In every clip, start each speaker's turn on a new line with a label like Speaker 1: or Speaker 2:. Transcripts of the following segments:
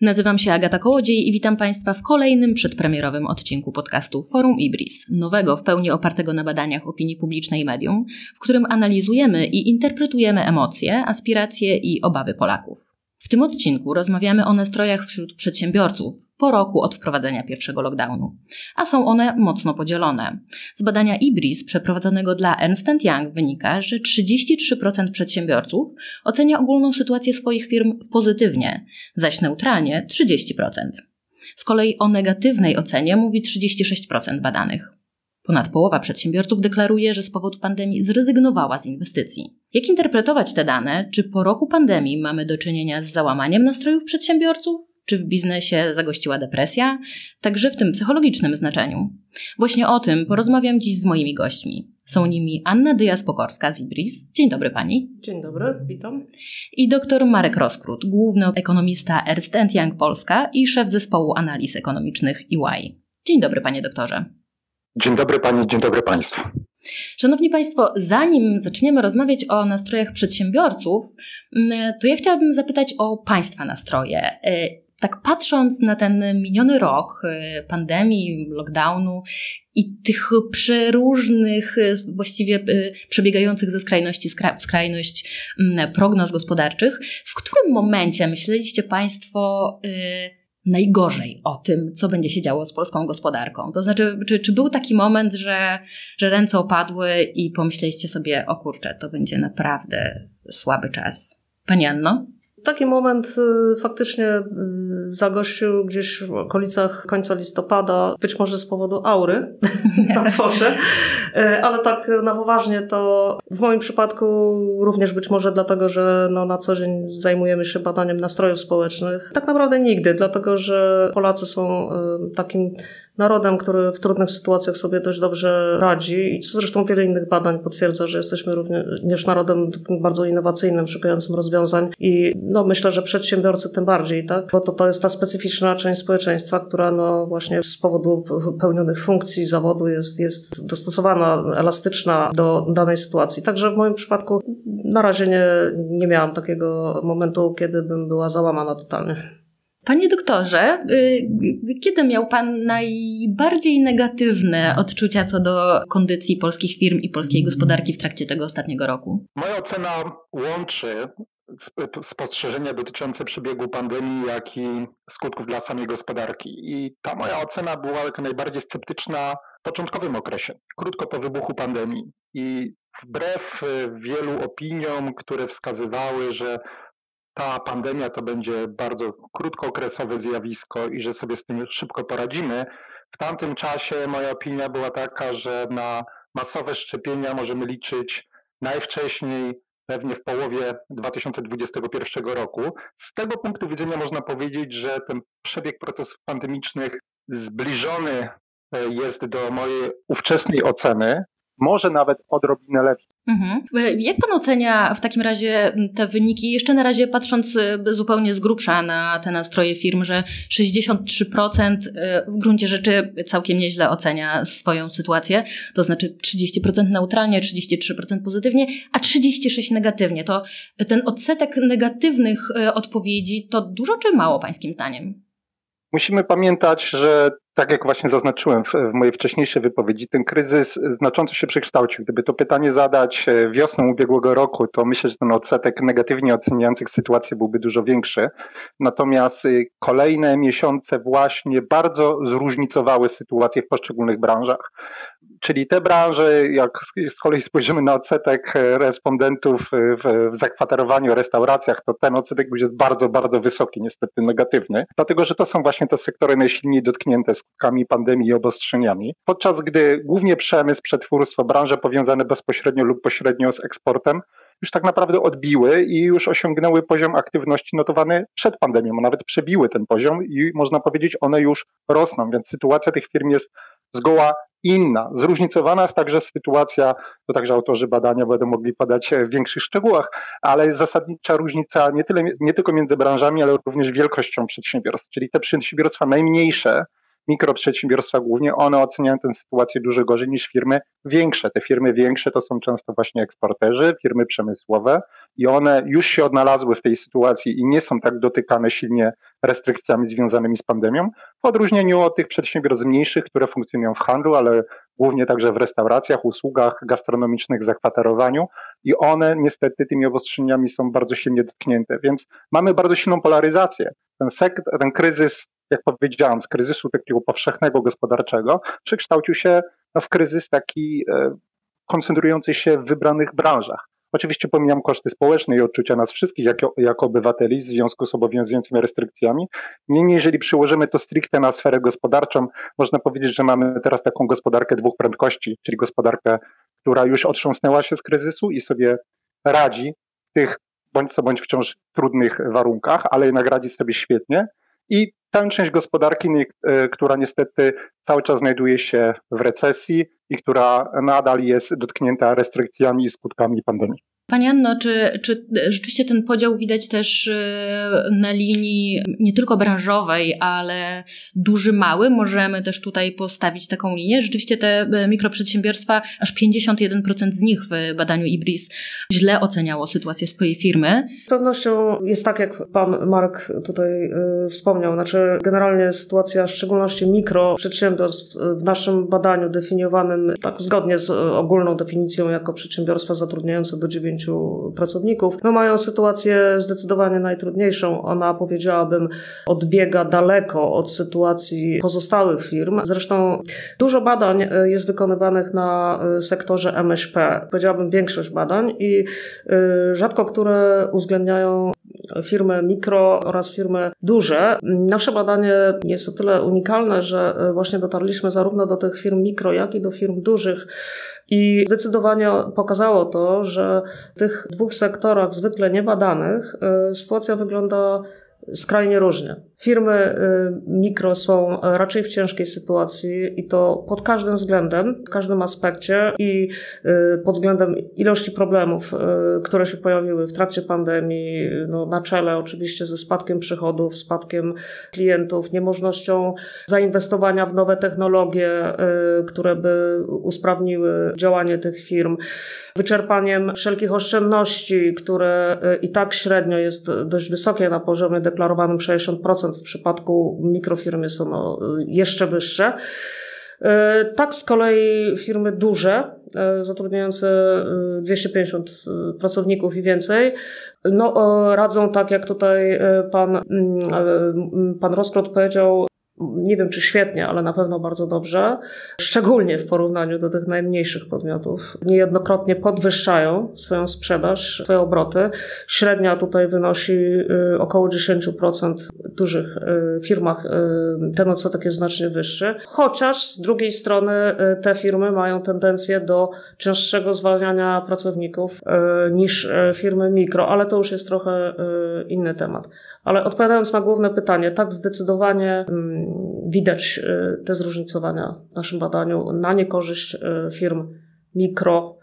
Speaker 1: Nazywam się Agata Kołodziej i witam Państwa w kolejnym przedpremierowym odcinku podcastu Forum Ibris, nowego w pełni opartego na badaniach opinii publicznej medium, w którym analizujemy i interpretujemy emocje, aspiracje i obawy Polaków. Tym odcinku rozmawiamy o nastrojach wśród przedsiębiorców po roku od wprowadzenia pierwszego lockdownu, a są one mocno podzielone. Z badania IBRIS przeprowadzonego dla Ernst Young wynika, że 33% przedsiębiorców ocenia ogólną sytuację swoich firm pozytywnie, zaś neutralnie 30%. Z kolei o negatywnej ocenie mówi 36% badanych. Ponad połowa przedsiębiorców deklaruje, że z powodu pandemii zrezygnowała z inwestycji. Jak interpretować te dane? Czy po roku pandemii mamy do czynienia z załamaniem nastrojów przedsiębiorców? Czy w biznesie zagościła depresja? Także w tym psychologicznym znaczeniu. Właśnie o tym porozmawiam dziś z moimi gośćmi. Są nimi Anna Dyas-Pokorska z Ibris. Dzień dobry pani.
Speaker 2: Dzień dobry, witam.
Speaker 1: I dr Marek Roskrót, główny ekonomista Ernst Young Polska i szef zespołu analiz ekonomicznych EY. Dzień dobry panie doktorze.
Speaker 3: Dzień dobry Pani, dzień dobry Państwu.
Speaker 1: Szanowni Państwo, zanim zaczniemy rozmawiać o nastrojach przedsiębiorców, mm, to ja chciałabym zapytać o Państwa nastroje. E, tak patrząc na ten miniony rok e, pandemii, lockdownu i tych przeróżnych, e, właściwie przebiegających ze skrajności w skrajność mm, prognoz gospodarczych, w którym momencie myśleliście Państwo, najgorzej o tym, co będzie się działo z polską gospodarką? To znaczy, czy, czy był taki moment, że, że ręce opadły i pomyśleliście sobie, o kurczę, to będzie naprawdę słaby czas? Pani Anno?
Speaker 2: Taki moment y, faktycznie y, zagościł gdzieś w okolicach końca listopada, być może z powodu aury na dworze, y, ale tak na poważnie to w moim przypadku również być może dlatego, że no na co dzień zajmujemy się badaniem nastrojów społecznych. Tak naprawdę nigdy, dlatego że Polacy są takim narodem, który w trudnych sytuacjach sobie dość dobrze radzi i co zresztą wiele innych badań potwierdza, że jesteśmy również narodem bardzo innowacyjnym, szukającym rozwiązań i no myślę, że przedsiębiorcy tym bardziej, tak? Bo to, to jest ta specyficzna część społeczeństwa, która no właśnie z powodu pełnionych funkcji zawodu jest, jest dostosowana, elastyczna do danej sytuacji. Także w moim przypadku na razie nie, nie miałam takiego momentu, kiedy bym była załamana totalnie.
Speaker 1: Panie doktorze, y, kiedy miał Pan najbardziej negatywne odczucia co do kondycji polskich firm i polskiej gospodarki w trakcie tego ostatniego roku?
Speaker 3: Moja ocena łączy spostrzeżenia dotyczące przebiegu pandemii, jak i skutków dla samej gospodarki. I ta moja ocena była jak najbardziej sceptyczna w początkowym okresie, krótko po wybuchu pandemii. I wbrew wielu opiniom, które wskazywały, że ta pandemia to będzie bardzo krótkookresowe zjawisko i że sobie z tym szybko poradzimy. W tamtym czasie moja opinia była taka, że na masowe szczepienia możemy liczyć najwcześniej pewnie w połowie 2021 roku. Z tego punktu widzenia można powiedzieć, że ten przebieg procesów pandemicznych zbliżony e, jest do mojej ówczesnej oceny, może nawet odrobinę lepszy.
Speaker 1: Mhm. Jak pan ocenia w takim razie te wyniki, jeszcze na razie patrząc y, zupełnie z grubsza na te nastroje firm, że 63% y, w gruncie rzeczy całkiem nieźle ocenia swoją sytuację, to znaczy 30% neutralnie, 33% pozytywnie, a 36% negatywnie. To ten odsetek negatywnych odpowiedzi to dużo czy mało pańskim zdaniem?
Speaker 3: Musimy pamiętać, że tak jak właśnie zaznaczyłem w, w, mojej wcześniejszej wypowiedzi, ten kryzys znacząco się przekształcił. Gdyby to pytanie zadać e, wiosną ubiegłego roku, to myślę, że ten odsetek negatywnie oceniających sytuację byłby dużo większy. Natomiast e, kolejne miesiące właśnie bardzo zróżnicowały sytuację w poszczególnych branżach. Czyli te branże, jak z kolei spojrzymy na odsetek e, respondentów w, w zakwaterowaniu, restauracjach, to ten odsetek jest bardzo, bardzo wysoki, niestety negatywny, dlatego że to są właśnie te sektory najsilniej dotknięte skutkami pandemii i obostrzeniami. Podczas gdy głównie przemysł, przetwórstwo, branże powiązane bezpośrednio lub pośrednio z eksportem już tak naprawdę odbiły i już osiągnęły poziom aktywności notowany przed pandemią, a nawet przebiły ten poziom i można powiedzieć, one już rosną, więc sytuacja tych firm jest zgoła inna. Zróżnicowana jest także sytuacja, to także autorzy badania będą mogli podać w większych szczegółach, ale jest zasadnicza różnica nie, tyle, nie tylko między branżami, ale również wielkością przedsiębiorstw, czyli te przedsiębiorstwa najmniejsze, mikroprzedsiębiorstwa głównie, one oceniają tę sytuację dużo gorzej niż firmy większe. Te firmy większe to są często właśnie eksporterzy, firmy przemysłowe, i one już się odnalazły w tej sytuacji i nie są tak dotykane silnie restrykcjami związanymi z pandemią, w odróżnieniu od tych przedsiębiorstw mniejszych, które funkcjonują w handlu, ale głównie także w restauracjach, usługach gastronomicznych, zakwaterowaniu i one niestety tymi obostrzeniami są bardzo silnie dotknięte, więc mamy bardzo silną polaryzację. Ten, sekt, ten kryzys, jak powiedziałam, z kryzysu takiego powszechnego gospodarczego przekształcił się no, w kryzys taki e, koncentrujący się w wybranych branżach. Oczywiście pomijam koszty społeczne i odczucia nas wszystkich jako, jako obywateli w związku z obowiązującymi restrykcjami. Niemniej, jeżeli przyłożymy to stricte na sferę gospodarczą, można powiedzieć, że mamy teraz taką gospodarkę dwóch prędkości, czyli gospodarkę, która już otrząsnęła się z kryzysu i sobie radzi w tych bądź co bądź wciąż trudnych warunkach, ale jednak radzi sobie świetnie. I tę część gospodarki, e, która niestety cały czas znajduje się w recesji i która nadal jest dotknięta restrykcjami i skutkami pandemii.
Speaker 1: Pani Anno, czy, czy rzeczywiście ten podział widać też e, na linii nie tylko branżowej, ale duży, mały? Możemy też tutaj postawić taką linię. Rzeczywiście te e, mikroprzedsiębiorstwa, aż 51% z nich w badaniu IBRIS źle oceniało sytuację swojej firmy.
Speaker 2: Z pewnością jest tak, jak pan Mark tutaj y, wspomniał. Znaczy, generalnie sytuacja, w szczególności mikroprzedsiębiorstw w naszym badaniu definiowanym tak zgodnie z ogólną definicją jako przedsiębiorstwa zatrudniające do 9 pracowników, no mają sytuację zdecydowanie najtrudniejszą. Ona, powiedziałabym, odbiega daleko od sytuacji pozostałych firm. Zresztą dużo badań e, jest wykonywanych na e, sektorze MŚP. Powiedziałabym większość badań i e, rzadko które uwzględniają firmy mikro oraz firmy duże. Nasze badanie jest o tyle unikalne, że właśnie dotarliśmy zarówno do tych firm mikro, jak i do firm dużych. I zdecydowanie pokazało to, że w tych dwóch sektorach zwykle niebadanych y, sytuacja wygląda skrajnie różnie. Firmy y, mikro są raczej w ciężkiej sytuacji i to pod każdym względem, w każdym aspekcie i y, pod względem ilości problemów, y, które się pojawiły w trakcie pandemii, no na czele oczywiście ze spadkiem przychodów, spadkiem klientów, niemożnością zainwestowania w nowe technologie, które by usprawniły działanie tych firm, wyczerpaniem wszelkich oszczędności, które i tak średnio jest dość wysokie na poziomie deklarowanym 60% w przypadku mikrofirmy są no, jeszcze wyższe. E, tak z kolei firmy duże, e, zatrudniające 250 e, pracowników i więcej, no, radzą tak, jak tutaj pan, mm, pan Roskrot powiedział, nie wiem czy świetnie, ale na pewno bardzo dobrze, szczególnie w porównaniu do tych najmniejszych podmiotów. Niejednokrotnie podwyższają swoją sprzedaż, swoje obroty. Średnia tutaj wynosi y, około 10%. W dużych y, firmach y, ten odsetek jest znacznie wyższy. Chociaż z drugiej strony te firmy mają tendencję do częstszego zwalniania pracowników niż firmy mikro, ale to już jest trochę inny temat. Ale odpowiadając na główne pytanie, tak zdecydowanie mm, widać y, te zróżnicowania w naszym badaniu na niekorzyść y, firm mikro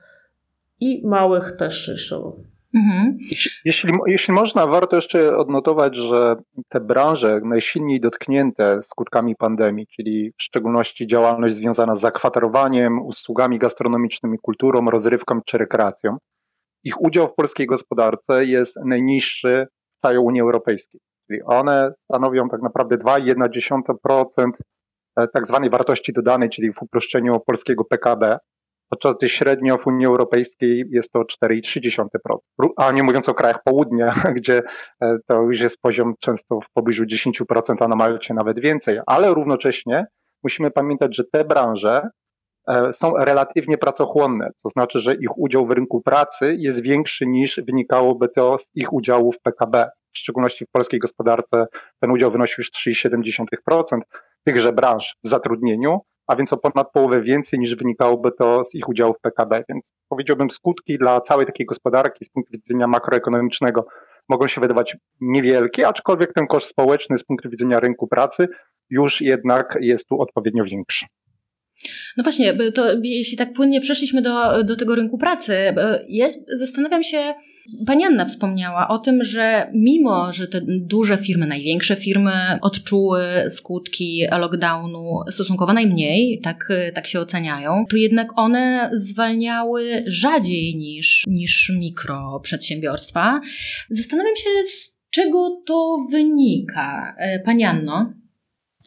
Speaker 2: i małych też częściowo. Mhm.
Speaker 3: Jeśli, jeśli można, warto jeszcze odnotować, że te branże najsilniej dotknięte skutkami pandemii, czyli w szczególności działalność związana z zakwaterowaniem, usługami gastronomicznymi, kulturą, rozrywką czy rekreacją, ich udział w polskiej gospodarce jest najniższy całej Unii Europejskiej. Czyli one stanowią tak naprawdę 2,1% e, tak zwanej wartości dodanej, czyli w uproszczeniu polskiego PKB, podczas gdy średnio w Unii Europejskiej jest to 4,3%. A nie mówiąc o krajach południa, gdzie e, to już jest poziom często w pobliżu 10%, a na Malcie nawet więcej. Ale równocześnie musimy pamiętać, że te branże są relatywnie pracochłonne, to znaczy, że ich udział w rynku pracy jest większy niż wynikałoby to z ich udziału w PKB w szczególności w polskiej gospodarce ten udział wynosił już 3,7% tychże branż w zatrudnieniu, a więc o ponad połowę więcej niż wynikałoby to z ich udziału w PKB. Więc powiedziałbym, skutki dla całej takiej gospodarki z punktu widzenia makroekonomicznego mogą się wydawać niewielkie, aczkolwiek ten koszt społeczny z punktu widzenia rynku pracy już jednak jest tu odpowiednio większy.
Speaker 1: No właśnie, to jeśli tak płynnie przeszliśmy do, do tego rynku pracy, ja zastanawiam się, Pani Anna wspomniała o tym, że mimo, że te duże firmy, największe firmy odczuły skutki lockdownu stosunkowo najmniej, tak, tak się oceniają, to jednak one zwalniały rzadziej niż, niż mikroprzedsiębiorstwa. Zastanawiam się, z czego to wynika. E, pani Anno?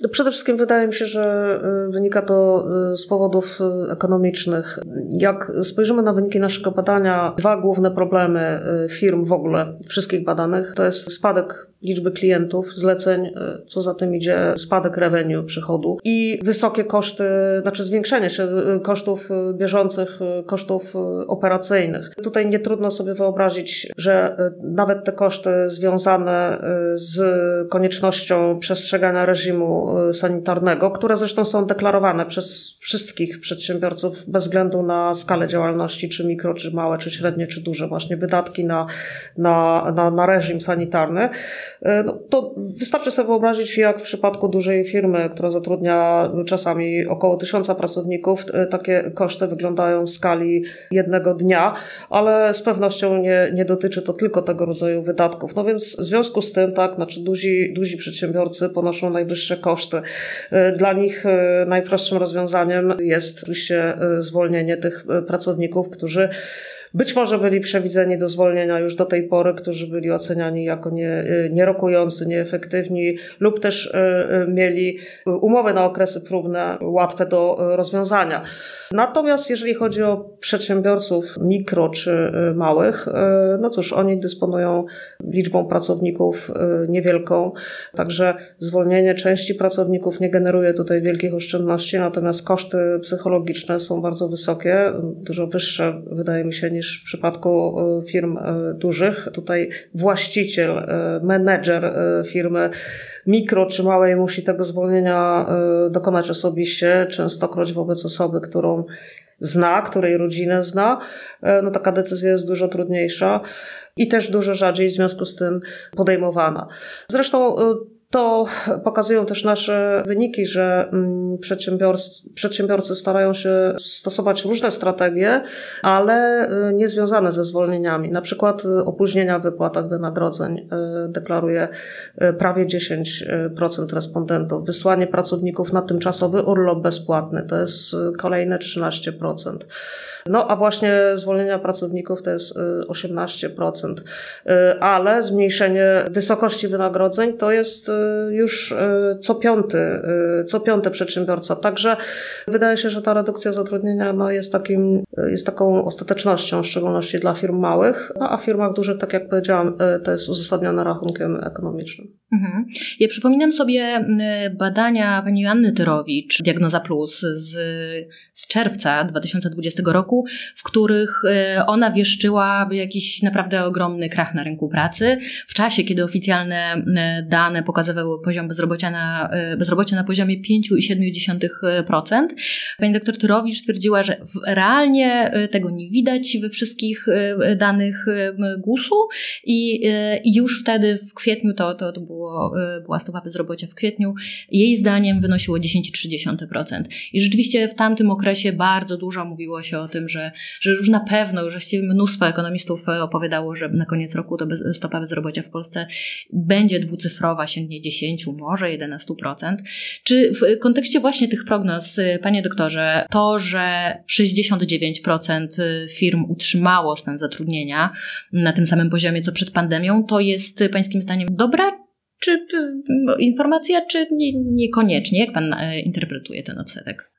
Speaker 2: No, przede wszystkim wydaje mi się, że y, wynika to y, z powodów y, ekonomicznych. Jak spojrzymy na wyniki naszego badania, dwa główne problemy firm w ogóle, wszystkich badanych, to jest spadek liczby klientów, zleceń, co za tym idzie spadek revenue, przychodu i wysokie koszty, znaczy zwiększenie się kosztów bieżących, kosztów operacyjnych. Tutaj nie trudno sobie wyobrazić, że nawet te koszty związane z koniecznością przestrzegania reżimu sanitarnego, które zresztą są deklarowane przez wszystkich przedsiębiorców bez względu na skalę działalności, czy mikro, czy małe, czy średnie, czy duże, właśnie wydatki na, na, na, na reżim sanitarny, E, no, to wystarczy sobie wyobrazić, jak w przypadku dużej firmy, która zatrudnia czasami około tysiąca pracowników, e, takie koszty wyglądają w skali jednego dnia, ale z pewnością nie, nie dotyczy to tylko tego rodzaju wydatków. No więc w związku z tym, tak, znaczy duzi, duzi przedsiębiorcy ponoszą najwyższe koszty. E, dla nich najprostszym rozwiązaniem jest oczywiście zwolnienie tych pracowników, którzy być może byli przewidzeni do zwolnienia już do tej pory, którzy byli oceniani jako nie, y, nierokujący, nieefektywni lub też y, y, mieli umowy na okresy próbne łatwe do rozwiązania. Natomiast jeżeli chodzi o przedsiębiorców mikro czy małych, no cóż, oni dysponują liczbą pracowników niewielką, także zwolnienie części pracowników nie generuje tutaj wielkich oszczędności, natomiast koszty psychologiczne są bardzo wysokie, dużo wyższe wydaje mi się niż w przypadku e, firm e, dużych. Tutaj właściciel, e, menedżer firmy mikro czy małej musi tego zwolnienia dokonać osobiście, częstokroć wobec osoby, którą zna, której rodzinę zna, no taka decyzja jest dużo trudniejsza i też dużo rzadziej w związku z tym podejmowana. Zresztą to pokazują też nasze wyniki, że mm, przedsiębiorcy, przedsiębiorcy starają się stosować różne strategie, ale y, nie związane ze zwolnieniami. Na przykład y, opóźnienia w wypłatach wynagrodzeń y, deklaruje prawie 10% respondentów. Wysłanie pracowników na tymczasowy urlop bezpłatny to jest kolejne 13%. No a właśnie zwolnienia pracowników to jest 18%, y, y, ale zmniejszenie wysokości wynagrodzeń to jest y, już co piąty, co piąty przedsiębiorca. Także wydaje się, że ta redukcja zatrudnienia no, jest, takim, jest taką ostatecznością, w szczególności dla firm małych, no, a w firmach dużych, tak jak powiedziałam, to jest uzasadnione rachunkiem ekonomicznym. Mhm.
Speaker 1: Ja przypominam sobie badania pani Joanny Tyrowicz, Diagnoza Plus z, z czerwca 2020 roku, w których e, ona wieszczyła jakiś naprawdę ogromny krach na rynku pracy. W czasie, kiedy oficjalne e, dane pokazywały poziom bezrobocia na, e, bezrobocia na poziomie 5,7%, pani doktor Turowicz stwierdziła, że realnie tego nie widać we wszystkich danych GUS-u i, i już wtedy w kwietniu, to, to, to było, była stopa bezrobocia w kwietniu, jej zdaniem wynosiło 10,3%. I rzeczywiście w tamtym okresie bardzo dużo mówiło się o tym, że, że już na pewno, już właściwie mnóstwo ekonomistów e, opowiadało, że na koniec roku to bez, stopa bezrobocia w Polsce będzie dwucyfrowa, sięgnie 10, może 11%. Czy w kontekście właśnie tych prognoz, e, panie doktorze, to, że 69% e, firm utrzymało stan zatrudnienia na tym samym poziomie co przed pandemią, to jest pańskim zdaniem dobra czy informacja, czy nie, niekoniecznie? Jak pan interpretuje ten odsetek?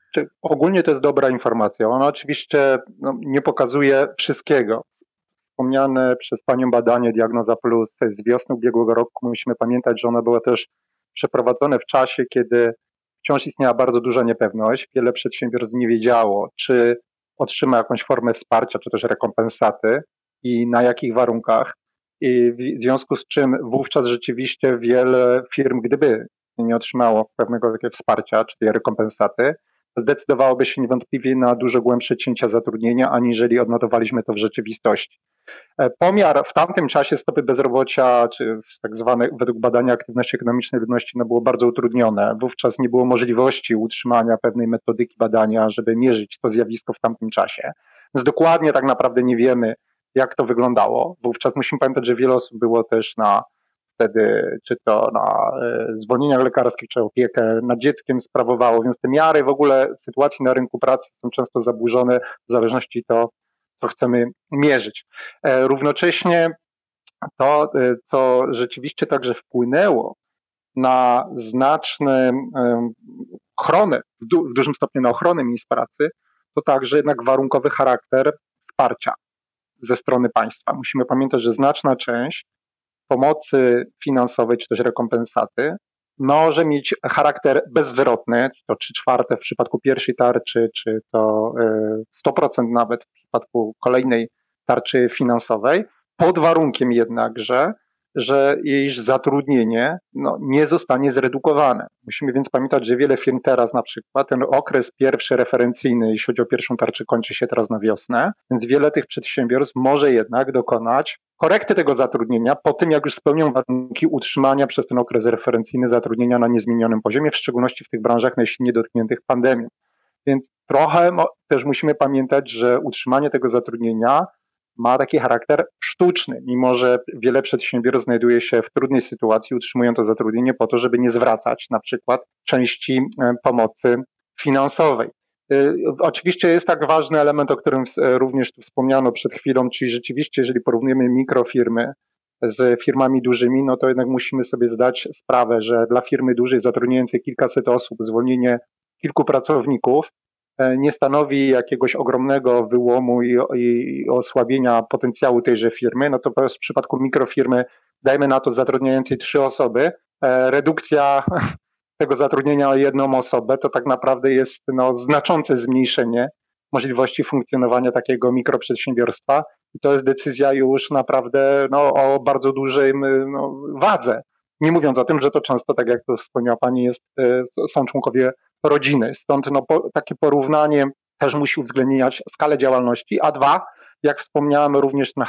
Speaker 3: Ogólnie to jest dobra informacja. Ona oczywiście no, nie pokazuje wszystkiego. Wspomniane przez Panią badanie Diagnoza Plus z wiosny ubiegłego roku, musimy pamiętać, że ono było też przeprowadzone w czasie, kiedy wciąż istniała bardzo duża niepewność. Wiele przedsiębiorstw nie wiedziało, czy otrzyma jakąś formę wsparcia, czy też rekompensaty i na jakich warunkach. I w związku z czym wówczas rzeczywiście wiele firm, gdyby nie otrzymało pewnego takiego wsparcia, czy tej rekompensaty, zdecydowałoby się niewątpliwie na dużo głębsze cięcia zatrudnienia, aniżeli odnotowaliśmy to w rzeczywistości. E, pomiar w tamtym czasie stopy bezrobocia, czy tak zwane według badania aktywności ekonomicznej ludności, no było bardzo utrudnione. Wówczas nie było możliwości utrzymania pewnej metodyki badania, żeby mierzyć to zjawisko w tamtym czasie. Więc dokładnie tak naprawdę nie wiemy, jak to wyglądało. Wówczas musimy pamiętać, że wiele osób było też na wtedy, czy to na e, zwolnieniach lekarskich, czy opiekę nad dzieckiem sprawowało, więc te miary w ogóle sytuacji na rynku pracy są często zaburzone w zależności to, co chcemy mierzyć. E, równocześnie to, e, co rzeczywiście także wpłynęło na znaczną ochronę, w dużym stopniu na ochronę miejsc pracy, to także jednak warunkowy charakter wsparcia ze strony państwa. Musimy pamiętać, że znaczna część pomocy finansowej czy też rekompensaty może mieć charakter bezwyrotny, to 3 czwarte w przypadku pierwszej tarczy, czy to 100% e, nawet w przypadku kolejnej tarczy finansowej, pod warunkiem jednak, że że jej zatrudnienie no, nie zostanie zredukowane. Musimy więc pamiętać, że wiele firm teraz na przykład, ten okres pierwszy referencyjny, jeśli chodzi o pierwszą tarczę, kończy się teraz na wiosnę, więc wiele tych przedsiębiorstw może jednak dokonać korekty tego zatrudnienia po tym, jak już spełnią warunki utrzymania przez ten okres referencyjny zatrudnienia na niezmienionym poziomie, w szczególności w tych branżach najsilniej dotkniętych pandemią. Więc trochę też musimy pamiętać, że utrzymanie tego zatrudnienia ma taki charakter sztuczny, mimo że wiele przedsiębiorstw znajduje się w trudnej sytuacji, utrzymują to zatrudnienie po to, żeby nie zwracać na przykład części e, pomocy finansowej. E, oczywiście jest tak ważny element, o którym e, również tu wspomniano przed chwilą, czyli rzeczywiście, jeżeli porównujemy mikrofirmy z firmami dużymi, no to jednak musimy sobie zdać sprawę, że dla firmy dużej zatrudniającej kilkaset osób zwolnienie kilku pracowników nie stanowi jakiegoś ogromnego wyłomu i, i osłabienia potencjału tejże firmy, no to w przypadku mikrofirmy, dajmy na to zatrudniającej trzy osoby, e, redukcja tego zatrudnienia o jedną osobę to tak naprawdę jest no, znaczące zmniejszenie możliwości funkcjonowania takiego mikroprzedsiębiorstwa i to jest decyzja już naprawdę no, o bardzo dużej no, wadze. Nie mówiąc o tym, że to często, tak jak to wspomniała Pani, jest, e, są członkowie rodziny. Stąd no, po, takie porównanie też musi uwzględniać skalę działalności, a dwa, jak wspomniałem, również na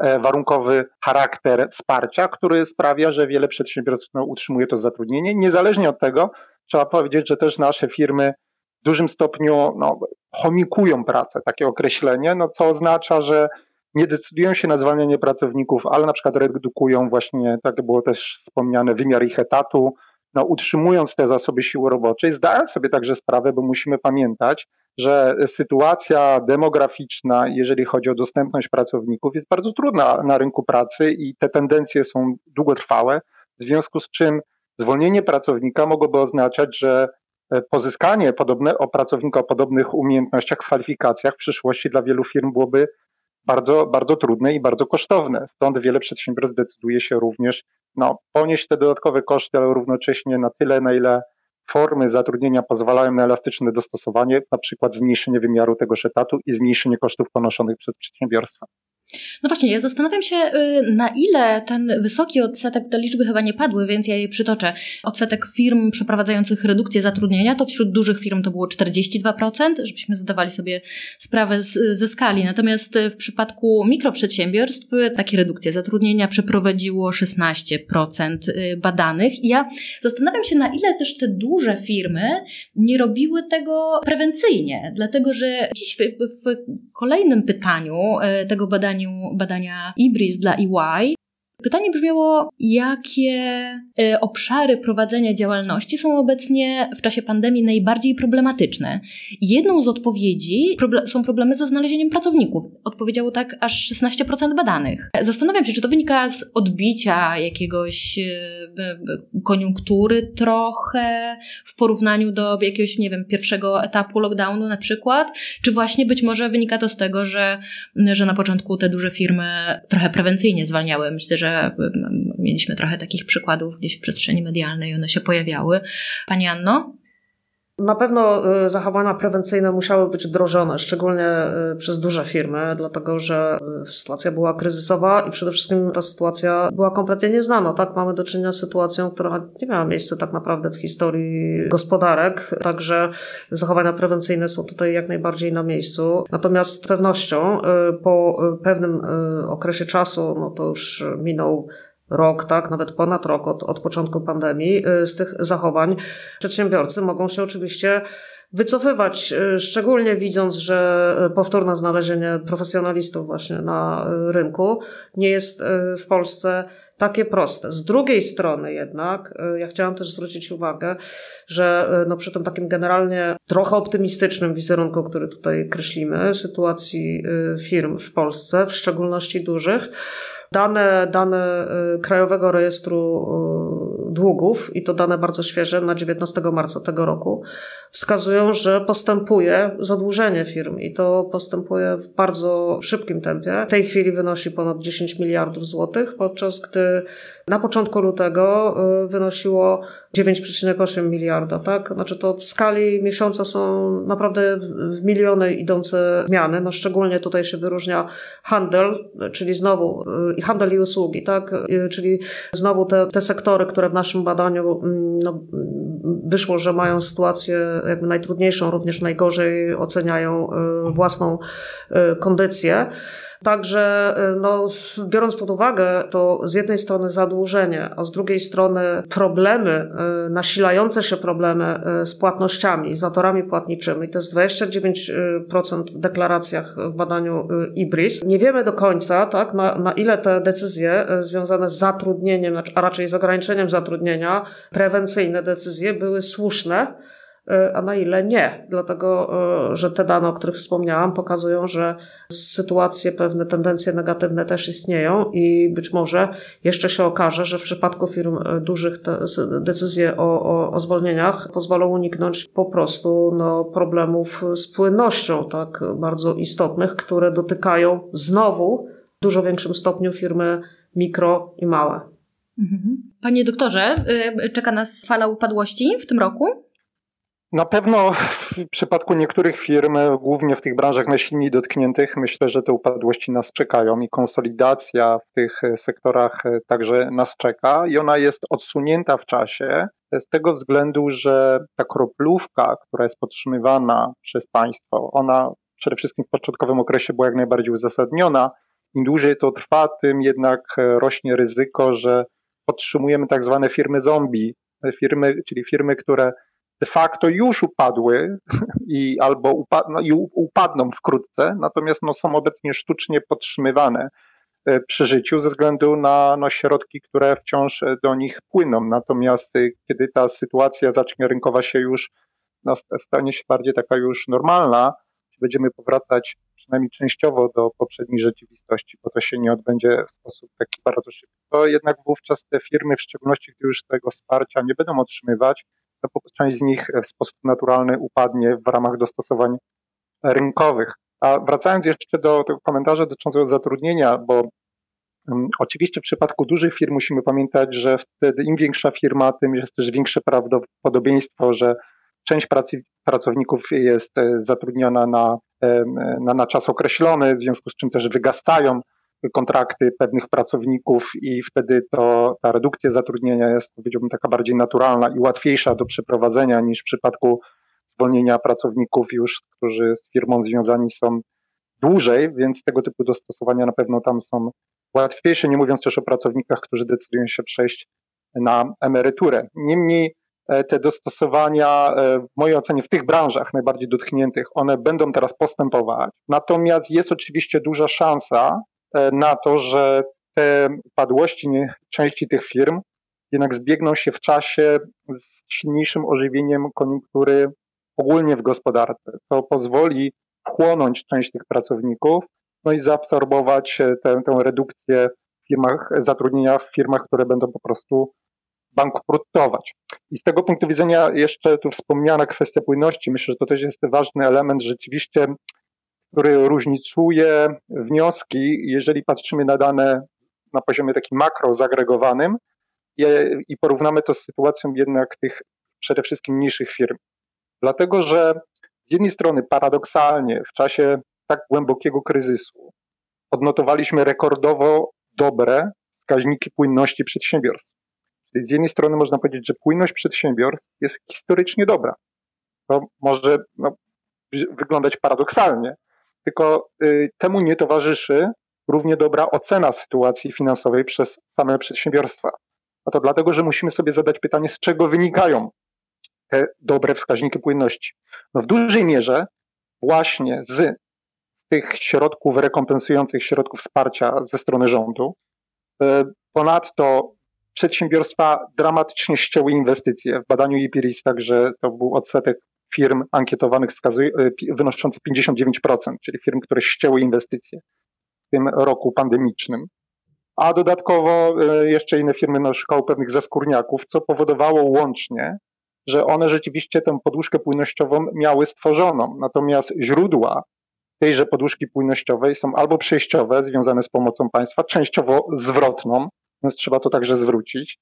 Speaker 3: e, warunkowy charakter wsparcia, który sprawia, że wiele przedsiębiorstw no, utrzymuje to zatrudnienie. Niezależnie od tego, trzeba powiedzieć, że też nasze firmy w dużym stopniu no, chomikują pracę, takie określenie, no, co oznacza, że nie decydują się na zwalnianie pracowników, ale na przykład redukują właśnie, tak było też wspomniane, wymiar ich etatu, no, utrzymując te zasoby siły roboczej, zdając sobie także sprawę, bo musimy pamiętać, że sytuacja demograficzna, jeżeli chodzi o dostępność pracowników, jest bardzo trudna na rynku pracy i te tendencje są długotrwałe, w związku z czym zwolnienie pracownika mogłoby oznaczać, że e, pozyskanie podobne, o pracownika o podobnych umiejętnościach, kwalifikacjach w przyszłości dla wielu firm byłoby bardzo, bardzo trudne i bardzo kosztowne. Stąd wiele przedsiębiorstw decyduje się również no, ponieść te dodatkowe koszty, ale równocześnie na tyle, na ile formy zatrudnienia pozwalają na elastyczne dostosowanie, na przykład zmniejszenie wymiaru tego etatu i zmniejszenie kosztów ponoszonych przez przedsiębiorstwa.
Speaker 1: No właśnie, ja zastanawiam się, y, na ile ten wysoki odsetek, te liczby chyba nie padły, więc ja je przytoczę. Odsetek firm przeprowadzających redukcję zatrudnienia, to wśród dużych firm to było 42%, żebyśmy zdawali sobie sprawę z, ze skali. Natomiast w przypadku mikroprzedsiębiorstw takie redukcje zatrudnienia przeprowadziło 16% y, badanych. I ja zastanawiam się, na ile też te duże firmy nie robiły tego prewencyjnie, dlatego że dziś w, w kolejnym pytaniu y, tego badania badaniu, badania IBRIS dla EY Pytanie brzmiało, jakie e, obszary prowadzenia działalności są obecnie w czasie pandemii najbardziej problematyczne. Jedną z odpowiedzi są problemy ze znalezieniem pracowników. Odpowiedziało tak aż 16% badanych. Zastanawiam się, czy to wynika z odbicia jakiegoś e, koniunktury trochę w porównaniu do jakiegoś, nie wiem, pierwszego etapu lockdownu na przykład, czy właśnie być może wynika to z tego, że, że na początku te duże firmy trochę prewencyjnie zwalniały. Myślę, że że mieliśmy trochę takich przykładów gdzieś w przestrzeni medialnej, one się pojawiały. Pani Anno?
Speaker 2: Na pewno y, zachowania prewencyjne musiały być wdrożone, szczególnie y, przez duże firmy, dlatego że y, sytuacja była kryzysowa i przede wszystkim ta sytuacja była kompletnie nieznana. Tak, mamy do czynienia z sytuacją, która nie miała miejsca tak naprawdę w historii gospodarek, także zachowania prewencyjne są tutaj jak najbardziej na miejscu. Natomiast z pewnością po pewnym okresie czasu, no to już minął rok, tak, nawet ponad rok od, od początku pandemii, z tych zachowań przedsiębiorcy mogą się oczywiście wycofywać, y, szczególnie widząc, że powtórne znalezienie profesjonalistów właśnie na y, rynku nie jest y, w Polsce takie proste. Z drugiej strony jednak, ja chciałam też zwrócić uwagę, że no przy tym takim generalnie trochę optymistycznym wizerunku, który tutaj kreślimy, sytuacji firm w Polsce, w szczególności dużych, Dane, dane y, Krajowego Rejestru y, Długów, i to dane bardzo świeże, na 19 marca tego roku, wskazują, że postępuje zadłużenie firm i to postępuje w bardzo szybkim tempie. W tej chwili wynosi ponad 10 miliardów złotych, podczas gdy na początku lutego y, wynosiło 9,8 miliarda, tak? Znaczy to w skali miesiąca są naprawdę w miliony idące zmiany. No szczególnie tutaj się wyróżnia handel, czyli znowu i handel i usługi, tak? Czyli znowu te, te sektory, które w naszym badaniu mm, no, wyszło, że mają sytuację jakby najtrudniejszą, również najgorzej oceniają y, własną y, kondycję. Także, y, no, biorąc pod uwagę to z jednej strony zadłużenie, a z drugiej strony problemy, nasilające się problemy z płatnościami, zatorami płatniczymi, to jest 29% w deklaracjach w badaniu IBRIS. Nie wiemy do końca, tak, na, na ile te decyzje związane z zatrudnieniem, a raczej z ograniczeniem zatrudnienia, prewencyjne decyzje były słuszne, a na ile nie. Dlatego, e, że te dane, o których wspomniałam, pokazują, że sytuacje, pewne tendencje negatywne też istnieją i być może jeszcze się okaże, że w przypadku firm e, dużych decyzje o, o, o zwolnieniach pozwolą uniknąć po prostu no, problemów z płynnością, tak bardzo istotnych, które dotykają znowu w dużo większym stopniu firmy mikro i małe.
Speaker 1: Mhm. Panie doktorze, y, czeka nas fala upadłości w tym roku?
Speaker 3: Na pewno w przypadku niektórych firm, głównie w tych branżach najsilniej dotkniętych, myślę, że te upadłości nas czekają i konsolidacja w tych sektorach także nas czeka i ona jest odsunięta w czasie z tego względu, że ta kroplówka, która jest podtrzymywana przez państwo, ona przede wszystkim w początkowym okresie była jak najbardziej uzasadniona. Im dłużej to trwa, tym jednak rośnie ryzyko, że podtrzymujemy tak zwane firmy zombie, firmy, czyli firmy, które de facto już upadły i albo no, i upadną wkrótce, natomiast no, są obecnie sztucznie podtrzymywane e, przy życiu ze względu na no, środki, które wciąż e, do nich płyną. Natomiast e, kiedy ta sytuacja zacznie rynkowa się już, no, stanie się bardziej taka już normalna, będziemy powracać przynajmniej częściowo do poprzedniej rzeczywistości, bo to się nie odbędzie w sposób taki bardzo szybki, to jednak wówczas te firmy, w szczególności gdy już tego wsparcia nie będą otrzymywać, to część z nich w sposób naturalny upadnie w ramach dostosowań rynkowych. A wracając jeszcze do tego komentarza dotyczącego zatrudnienia, bo um, oczywiście w przypadku dużych firm musimy pamiętać, że wtedy im większa firma, tym jest też większe prawdopodobieństwo, że część pracy, pracowników jest e, zatrudniona na, na, na czas określony, w związku z czym też wygastają kontrakty pewnych pracowników i wtedy to ta redukcja zatrudnienia jest, powiedziałbym, taka bardziej naturalna i łatwiejsza do przeprowadzenia niż w przypadku zwolnienia pracowników już, którzy z firmą związani są dłużej, więc tego typu dostosowania na pewno tam są łatwiejsze, nie mówiąc też o pracownikach, którzy decydują się przejść na emeryturę. Niemniej e, te dostosowania, e, w mojej ocenie, w tych branżach najbardziej dotkniętych, one będą teraz postępować. Natomiast jest oczywiście duża szansa, na to, że te upadłości części tych firm jednak zbiegną się w czasie z silniejszym ożywieniem koniunktury ogólnie w gospodarce, co pozwoli wchłonąć część tych pracowników, no i zaabsorbować tę, tę redukcję w firmach, zatrudnienia w firmach, które będą po prostu bankrutować. I z tego punktu widzenia jeszcze tu wspomniana kwestia płynności, myślę, że to też jest ważny element rzeczywiście który różnicuje wnioski, jeżeli patrzymy na dane na poziomie takim makro zagregowanym i, porównamy to z sytuacją jednak tych przede wszystkim mniejszych firm. Dlatego, że z jednej strony paradoksalnie w czasie tak głębokiego kryzysu odnotowaliśmy rekordowo dobre wskaźniki płynności przedsiębiorstw. Czyli z jednej strony można powiedzieć, że płynność przedsiębiorstw jest historycznie dobra. To może no, wyglądać paradoksalnie, tylko y, temu nie towarzyszy równie dobra ocena sytuacji finansowej przez same przedsiębiorstwa. A to dlatego, że musimy sobie zadać pytanie, z czego wynikają te dobre wskaźniki płynności. No w dużej mierze właśnie z tych środków rekompensujących, środków wsparcia ze strony rządu. E, ponadto przedsiębiorstwa dramatycznie ścięły inwestycje. W badaniu IPRIS także to był odsetek firm ankietowanych wskazuje, e, wynoszący 59%, czyli firm, które ścięły inwestycje w tym roku pandemicznym. A dodatkowo e, jeszcze inne firmy no, szukały pewnych zaskórniaków, co powodowało łącznie, że one rzeczywiście tę poduszkę płynnościową miały stworzoną. Natomiast źródła tejże poduszki płynnościowej są albo przejściowe, związane z pomocą państwa, częściowo zwrotną, więc trzeba to także zwrócić,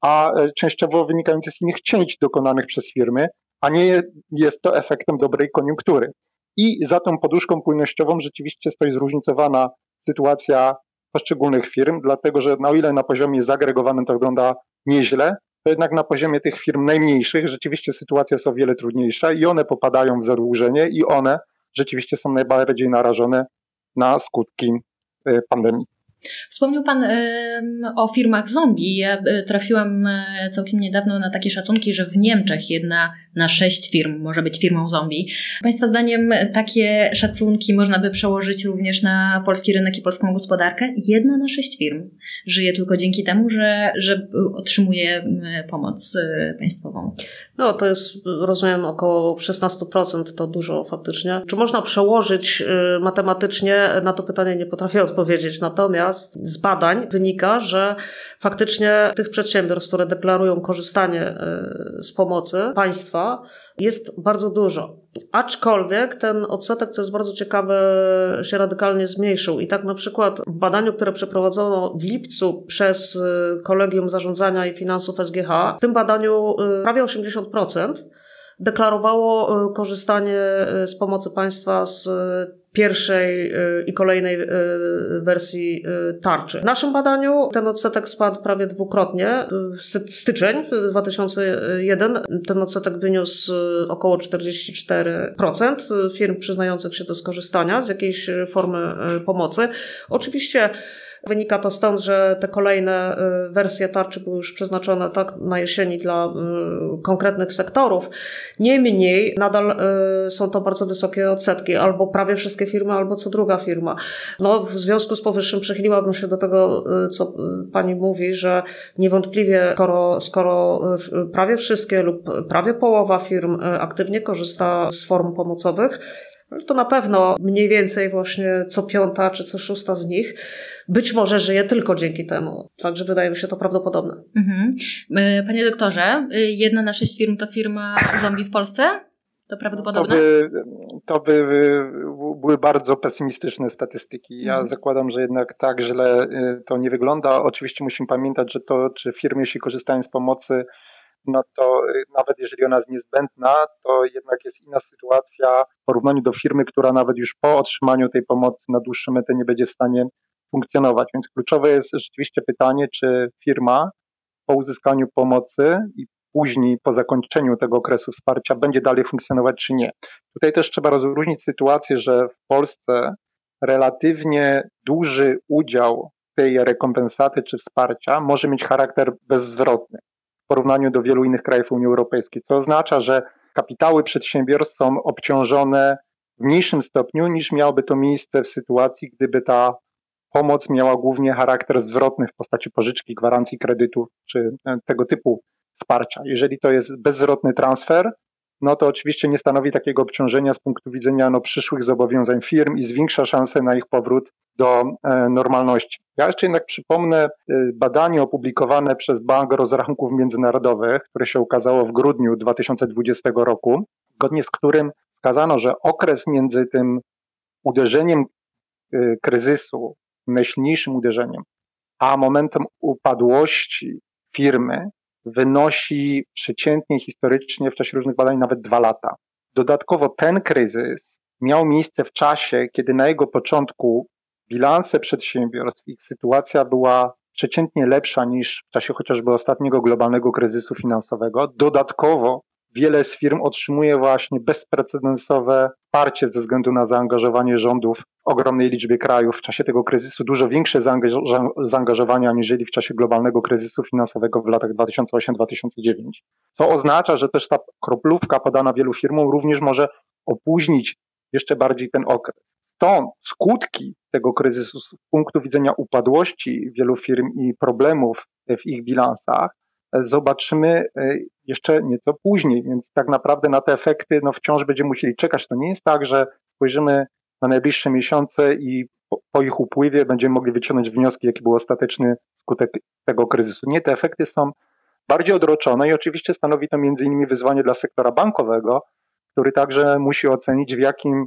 Speaker 3: a e, częściowo wynikające z innych cięć dokonanych przez firmy, a nie jest to efektem dobrej koniunktury. I za tą poduszką płynnościową rzeczywiście stoi zróżnicowana sytuacja poszczególnych firm, dlatego że na ile na poziomie zagregowanym to wygląda nieźle, to jednak na poziomie tych firm najmniejszych rzeczywiście sytuacja jest o wiele trudniejsza i one popadają w zadłużenie i one rzeczywiście są najbardziej narażone na skutki y, pandemii.
Speaker 1: Wspomniał Pan o firmach zombie. Ja e, trafiłam e, całkiem niedawno na takie szacunki, że w Niemczech jedna na sześć firm może być firmą zombie. Państwa zdaniem takie szacunki można by przełożyć również na polski rynek i polską gospodarkę? Jedna na sześć firm żyje tylko dzięki temu, że, że otrzymuje pomoc e, państwową.
Speaker 2: No to jest, rozumiem, około 16%, to dużo faktycznie. Czy można przełożyć matematycznie? Na to pytanie nie potrafię odpowiedzieć. Natomiast Z badań wynika, że faktycznie tych przedsiębiorstw, które deklarują korzystanie e, z pomocy państwa, jest bardzo dużo. Aczkolwiek ten odsetek, co jest bardzo ciekawe, się radykalnie zmniejszył. I tak na przykład w badaniu, które przeprowadzono w lipcu przez e, Kolegium Zarządzania i Finansów SGH, w tym badaniu e, prawie 80% deklarowało korzystanie z pomocy państwa z pierwszej y, i kolejnej wersji tarczy. W naszym badaniu ten odsetek spadł prawie dwukrotnie. W styczeń 2001 ten odsetek wyniósł około 44% firm przyznających się do skorzystania z jakiejś formy pomocy. Oczywiście Wynika to stąd, że te kolejne y, wersje tarczy były już przeznaczone tak na jesieni dla y, konkretnych sektorów. Niemniej nadal y, są to bardzo wysokie odsetki, albo prawie wszystkie firmy, albo co druga firma. No, w związku z powyższym przychyliłabym się do tego, co pani mówi, że niewątpliwie, skoro, skoro prawie wszystkie lub prawie połowa firm aktywnie korzysta z form pomocowych, to na pewno mniej więcej właśnie co piąta czy co szósta z nich być może żyje tylko dzięki temu. Także wydaje mi się to prawdopodobne. Mhm.
Speaker 1: E, panie doktorze, y, jedna na sześć firm to firma zombie w Polsce? To prawdopodobne?
Speaker 3: To by, to by były bardzo pesymistyczne statystyki. Ja mhm. zakładam, że jednak tak źle y, to nie wygląda. Oczywiście musimy pamiętać, że to, czy firmy, jeśli korzystają z pomocy, no to nawet jeżeli ona jest niezbędna, to jednak jest inna sytuacja w porównaniu do firmy, która nawet już po otrzymaniu tej pomocy na dłuższą metę nie będzie w stanie funkcjonować. Więc kluczowe jest rzeczywiście pytanie, czy firma po uzyskaniu pomocy i później po zakończeniu tego okresu wsparcia będzie dalej funkcjonować, czy nie. Tutaj też trzeba rozróżnić sytuację, że w Polsce relatywnie duży udział tej rekompensaty czy wsparcia może mieć charakter bezzwrotny w porównaniu do wielu innych krajów Unii Europejskiej, co oznacza, że kapitały przedsiębiorstw są obciążone w mniejszym stopniu niż miałoby to miejsce w sytuacji, gdyby ta pomoc miała głównie charakter zwrotny w postaci pożyczki, gwarancji kredytów czy e, tego typu wsparcia. Jeżeli to jest bezzwrotny transfer, no to oczywiście nie stanowi takiego obciążenia z punktu widzenia no, przyszłych zobowiązań firm i zwiększa szanse na ich powrót do e, normalności. Ja jeszcze jednak przypomnę e, badanie opublikowane przez Bank Rozrachunków Międzynarodowych, które się ukazało w grudniu 2020 roku, zgodnie z którym wskazano, że okres między tym uderzeniem kryzysu, najsilniejszym uderzeniem, a momentem upadłości firmy wynosi przeciętnie historycznie w czasie różnych badań nawet dwa lata. Dodatkowo ten kryzys miał miejsce w czasie, kiedy na jego początku bilanse przedsiębiorstw, ich sytuacja była przeciętnie lepsza niż w czasie chociażby ostatniego globalnego kryzysu finansowego. Dodatkowo wiele z firm otrzymuje właśnie bezprecedensowe wsparcie ze względu na zaangażowanie rządów w ogromnej liczbie krajów w czasie tego kryzysu, dużo większe zaangażowanie aniżeli w czasie globalnego kryzysu finansowego w latach 2008-2009. To oznacza, że też ta kroplówka podana wielu firmom również może opóźnić jeszcze bardziej ten okres. Stąd skutki tego kryzysu z punktu widzenia upadłości wielu firm i problemów w ich bilansach zobaczymy e, jeszcze nieco później, więc tak naprawdę na te efekty no, wciąż będziemy musieli czekać. To nie jest tak, że spojrzymy na najbliższe miesiące i po, ich upływie będziemy mogli wyciągnąć wnioski, jaki był ostateczny skutek tego kryzysu. Nie, te efekty są bardziej odroczone i oczywiście stanowi to między innymi wyzwanie dla sektora bankowego, który także musi ocenić, w jakim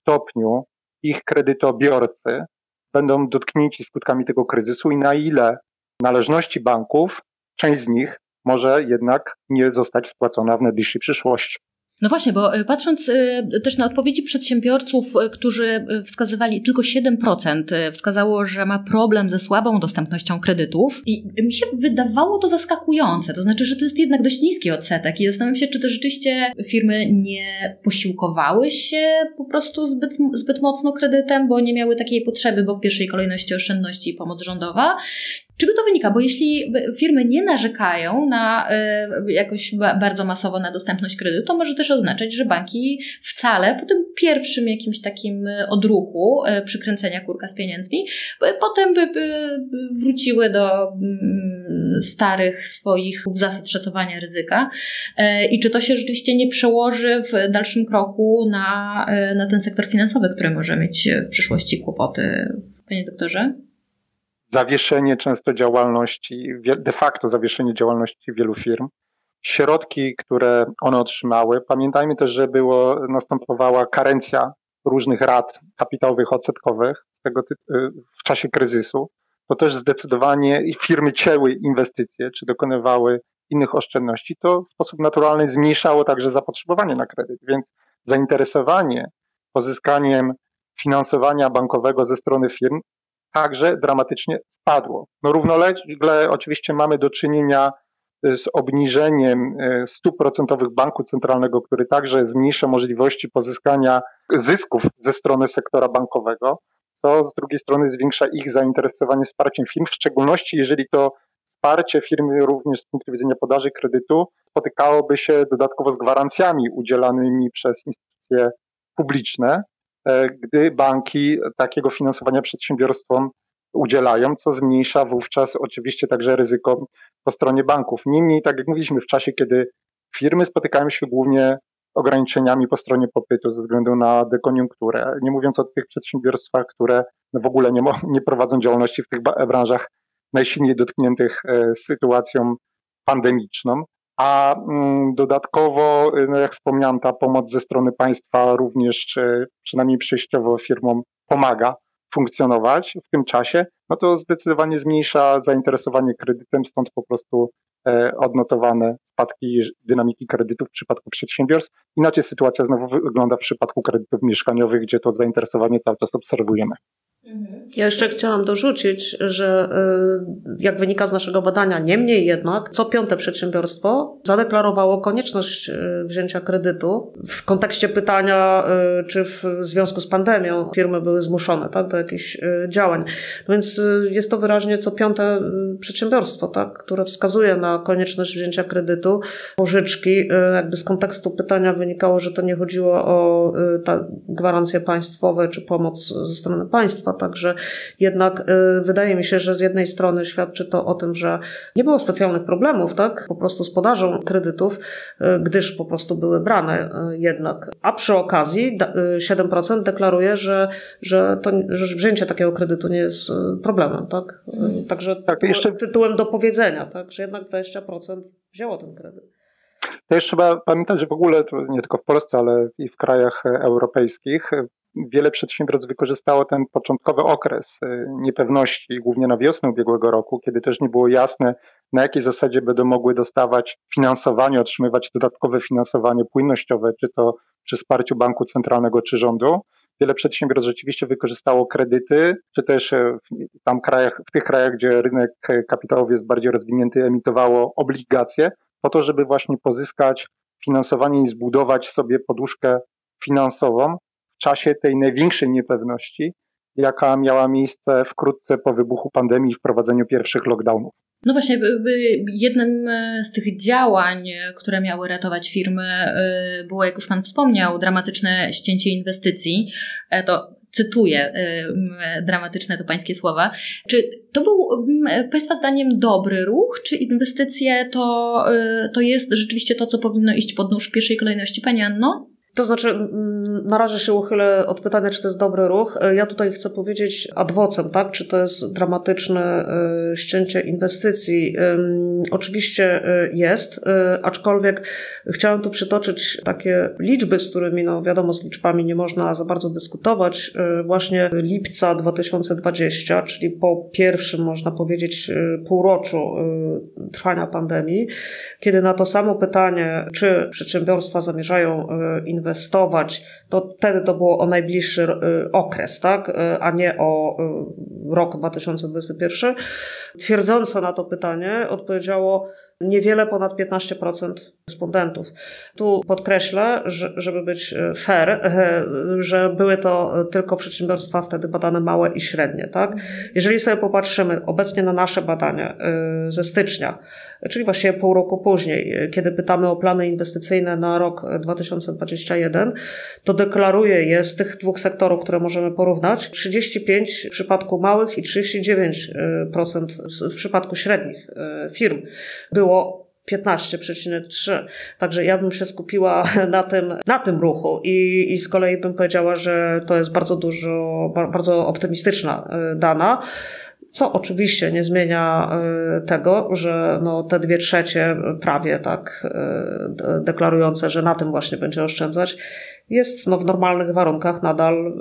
Speaker 3: stopniu ich kredytobiorcy będą dotknięci skutkami tego kryzysu i na ile należności banków część z nich może jednak nie zostać spłacona w najbliższej przyszłości.
Speaker 1: No właśnie, bo y, patrząc y, też na odpowiedzi przedsiębiorców, y, którzy wskazywali, tylko 7% wskazało, że ma problem ze słabą dostępnością kredytów i mi się wydawało to zaskakujące, to znaczy, że to jest jednak dość niski odsetek i zastanawiam się, czy to rzeczywiście firmy nie posiłkowały się po prostu zbyt, zbyt mocno kredytem, bo nie miały takiej potrzeby, bo w pierwszej kolejności oszczędności i pomoc rządowa, Czego to wynika? Bo jeśli firmy nie narzekają na y, jakoś bardzo masowo na dostępność kredytu, to może też oznaczać, że banki wcale po tym pierwszym jakimś takim e, odruchu y, przykręcenia kurka z pieniędzmi, potem by, wróciły do mm, starych swoich zasad szacowania ryzyka. I czy to się rzeczywiście nie przełoży w dalszym kroku na, na ten sektor finansowy, który może mieć w przyszłości kłopoty, panie doktorze?
Speaker 3: Zawieszenie często działalności, de facto zawieszenie działalności wielu firm. Środki, które one otrzymały, pamiętajmy też, że było, następowała karencja różnych rad kapitałowych, odsetkowych tego y, w czasie kryzysu. To też zdecydowanie firmy cięły inwestycje, czy dokonywały innych oszczędności, to w sposób naturalny zmniejszało także zapotrzebowanie na kredyt, więc zainteresowanie pozyskaniem finansowania bankowego ze strony firm także dramatycznie spadło. No równolegle oczywiście mamy do czynienia y, z obniżeniem y, stóp procentowych banku centralnego, który także zmniejsza możliwości pozyskania zysków ze strony sektora bankowego, co z drugiej strony zwiększa ich zainteresowanie wsparciem firm, w szczególności jeżeli to wsparcie firmy również z punktu widzenia podaży kredytu spotykałoby się dodatkowo z gwarancjami udzielanymi przez instytucje publiczne, E, gdy banki takiego finansowania przedsiębiorstwom udzielają, co zmniejsza wówczas oczywiście także ryzyko po stronie banków. Niemniej, tak jak mówiliśmy, w czasie, kiedy firmy spotykają się głównie ograniczeniami po stronie popytu ze względu na dekoniunkturę, nie mówiąc o tych przedsiębiorstwach, które w ogóle nie, nie prowadzą działalności w tych branżach najsilniej dotkniętych e, sytuacją pandemiczną, a mm, dodatkowo, y, no jak wspomniałem, ta pomoc ze strony państwa również, y, przynajmniej przejściowo firmom pomaga funkcjonować w tym czasie, no to zdecydowanie zmniejsza zainteresowanie kredytem, stąd po prostu odnotowane spadki dynamiki kredytów w przypadku przedsiębiorstw. Inaczej sytuacja znowu wygląda w przypadku kredytów mieszkaniowych, gdzie to zainteresowanie cały czas obserwujemy.
Speaker 2: Ja jeszcze chciałam dorzucić, że y, jak wynika z naszego badania, niemniej jednak co piąte przedsiębiorstwo zadeklarowało konieczność y, wzięcia kredytu. W kontekście pytania, czy w związku z pandemią firmy były zmuszone tak, do jakichś działań. No więc jest to wyraźnie co piąte przedsiębiorstwo, tak, które wskazuje na konieczność wzięcia kredytu, pożyczki. Jakby z kontekstu pytania wynikało, że to nie chodziło o gwarancje państwowe czy pomoc ze strony państwa, Także jednak y, wydaje mi się, że z jednej strony świadczy to o tym, że nie było specjalnych problemów, tak, po prostu z podażą kredytów, y, gdyż po prostu były brane y, jednak. A przy okazji 7% deklaruje, że, że, to, że wzięcie takiego kredytu nie jest problemem, tak. Także tak, jeszcze... tytułem do powiedzenia, tak, że jednak 20% wzięło ten kredyt.
Speaker 3: Też trzeba pamiętać, że w ogóle nie tylko w Polsce, ale i w krajach europejskich wiele przedsiębiorstw wykorzystało ten początkowy okres y, niepewności, głównie na wiosnę ubiegłego roku, kiedy też nie było jasne, na jakiej zasadzie będą mogły dostawać finansowanie, otrzymywać dodatkowe finansowanie płynnościowe, czy to przy wsparciu banku centralnego, czy rządu. Wiele przedsiębiorstw rzeczywiście wykorzystało kredyty, czy też y, w, tam krajach, w tych krajach, gdzie rynek kapitałowy jest bardziej rozwinięty, emitowało obligacje, po to, żeby właśnie pozyskać finansowanie i zbudować sobie poduszkę finansową w czasie tej największej niepewności, jaka miała miejsce wkrótce po wybuchu pandemii i wprowadzeniu pierwszych lockdownów.
Speaker 1: No właśnie, jednym e, z tych działań, e, które miały ratować firmy, e, było, jak już Pan wspomniał, dramatyczne ścięcie inwestycji. To cytuję dramatyczne to Pańskie słowa. Czy to był Państwa zdaniem dobry ruch, czy inwestycje to, to jest rzeczywiście to, co powinno iść pod nóż w pierwszej kolejności, Pani Anno?
Speaker 2: To znaczy, mm, na razie się uchylę od pytania, czy to jest dobry ruch. Ja tutaj chcę powiedzieć adwocem, tak? Czy to jest dramatyczne y, ścięcie inwestycji? Oczywiście y, jest, aczkolwiek chciałam tu przytoczyć takie liczby, z którymi, no wiadomo, z liczbami nie można za bardzo dyskutować. Właśnie lipca 2020, czyli po pierwszym, można powiedzieć, półroczu trwania pandemii, kiedy na to samo pytanie, czy przedsiębiorstwa zamierzają inwestować, inwestować, to wtedy to było o najbliższy y, okres, tak, y, a nie o y, rok 2021. Twierdząco na to pytanie odpowiedziało niewiele ponad 15% respondentów. Tu podkreślę, że, żeby być fair, że były to tylko przedsiębiorstwa wtedy badane małe i średnie. Tak? Jeżeli sobie popatrzymy obecnie na nasze badania ze stycznia, czyli właściwie pół roku później, kiedy pytamy o plany inwestycyjne na rok 2021, to deklaruje je z tych dwóch sektorów, które możemy porównać, 35 w przypadku małych i 39% w przypadku średnich e, firm było 15,3. Także ja bym się skupiła na tym, na tym ruchu i, i z kolei bym powiedziała, że to jest bardzo dużo, bardzo optymistyczna e, dana. Co oczywiście nie zmienia y, tego, że no te dwie trzecie prawie tak y, deklarujące, że na tym właśnie będzie oszczędzać, jest no, w normalnych warunkach nadal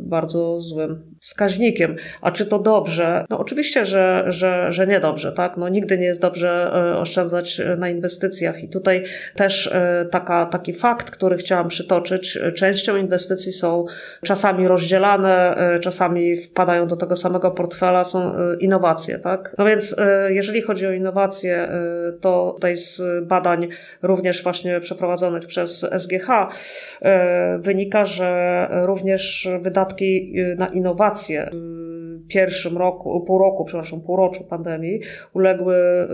Speaker 2: bardzo złym wskaźnikiem. A czy to dobrze? No oczywiście, że, że, że niedobrze, tak? No nigdy nie jest dobrze oszczędzać na inwestycjach i tutaj też taka, taki fakt, który chciałam przytoczyć, częścią inwestycji są czasami rozdzielane, czasami wpadają do tego samego portfela, są e, innowacje, tak? No więc e, jeżeli chodzi o innowacje, e, to tutaj z badań również właśnie przeprowadzonych przez SGH wynika, że również wydatki na innowacje pierwszym roku, pół roku, przepraszam, półroczu pandemii uległy y,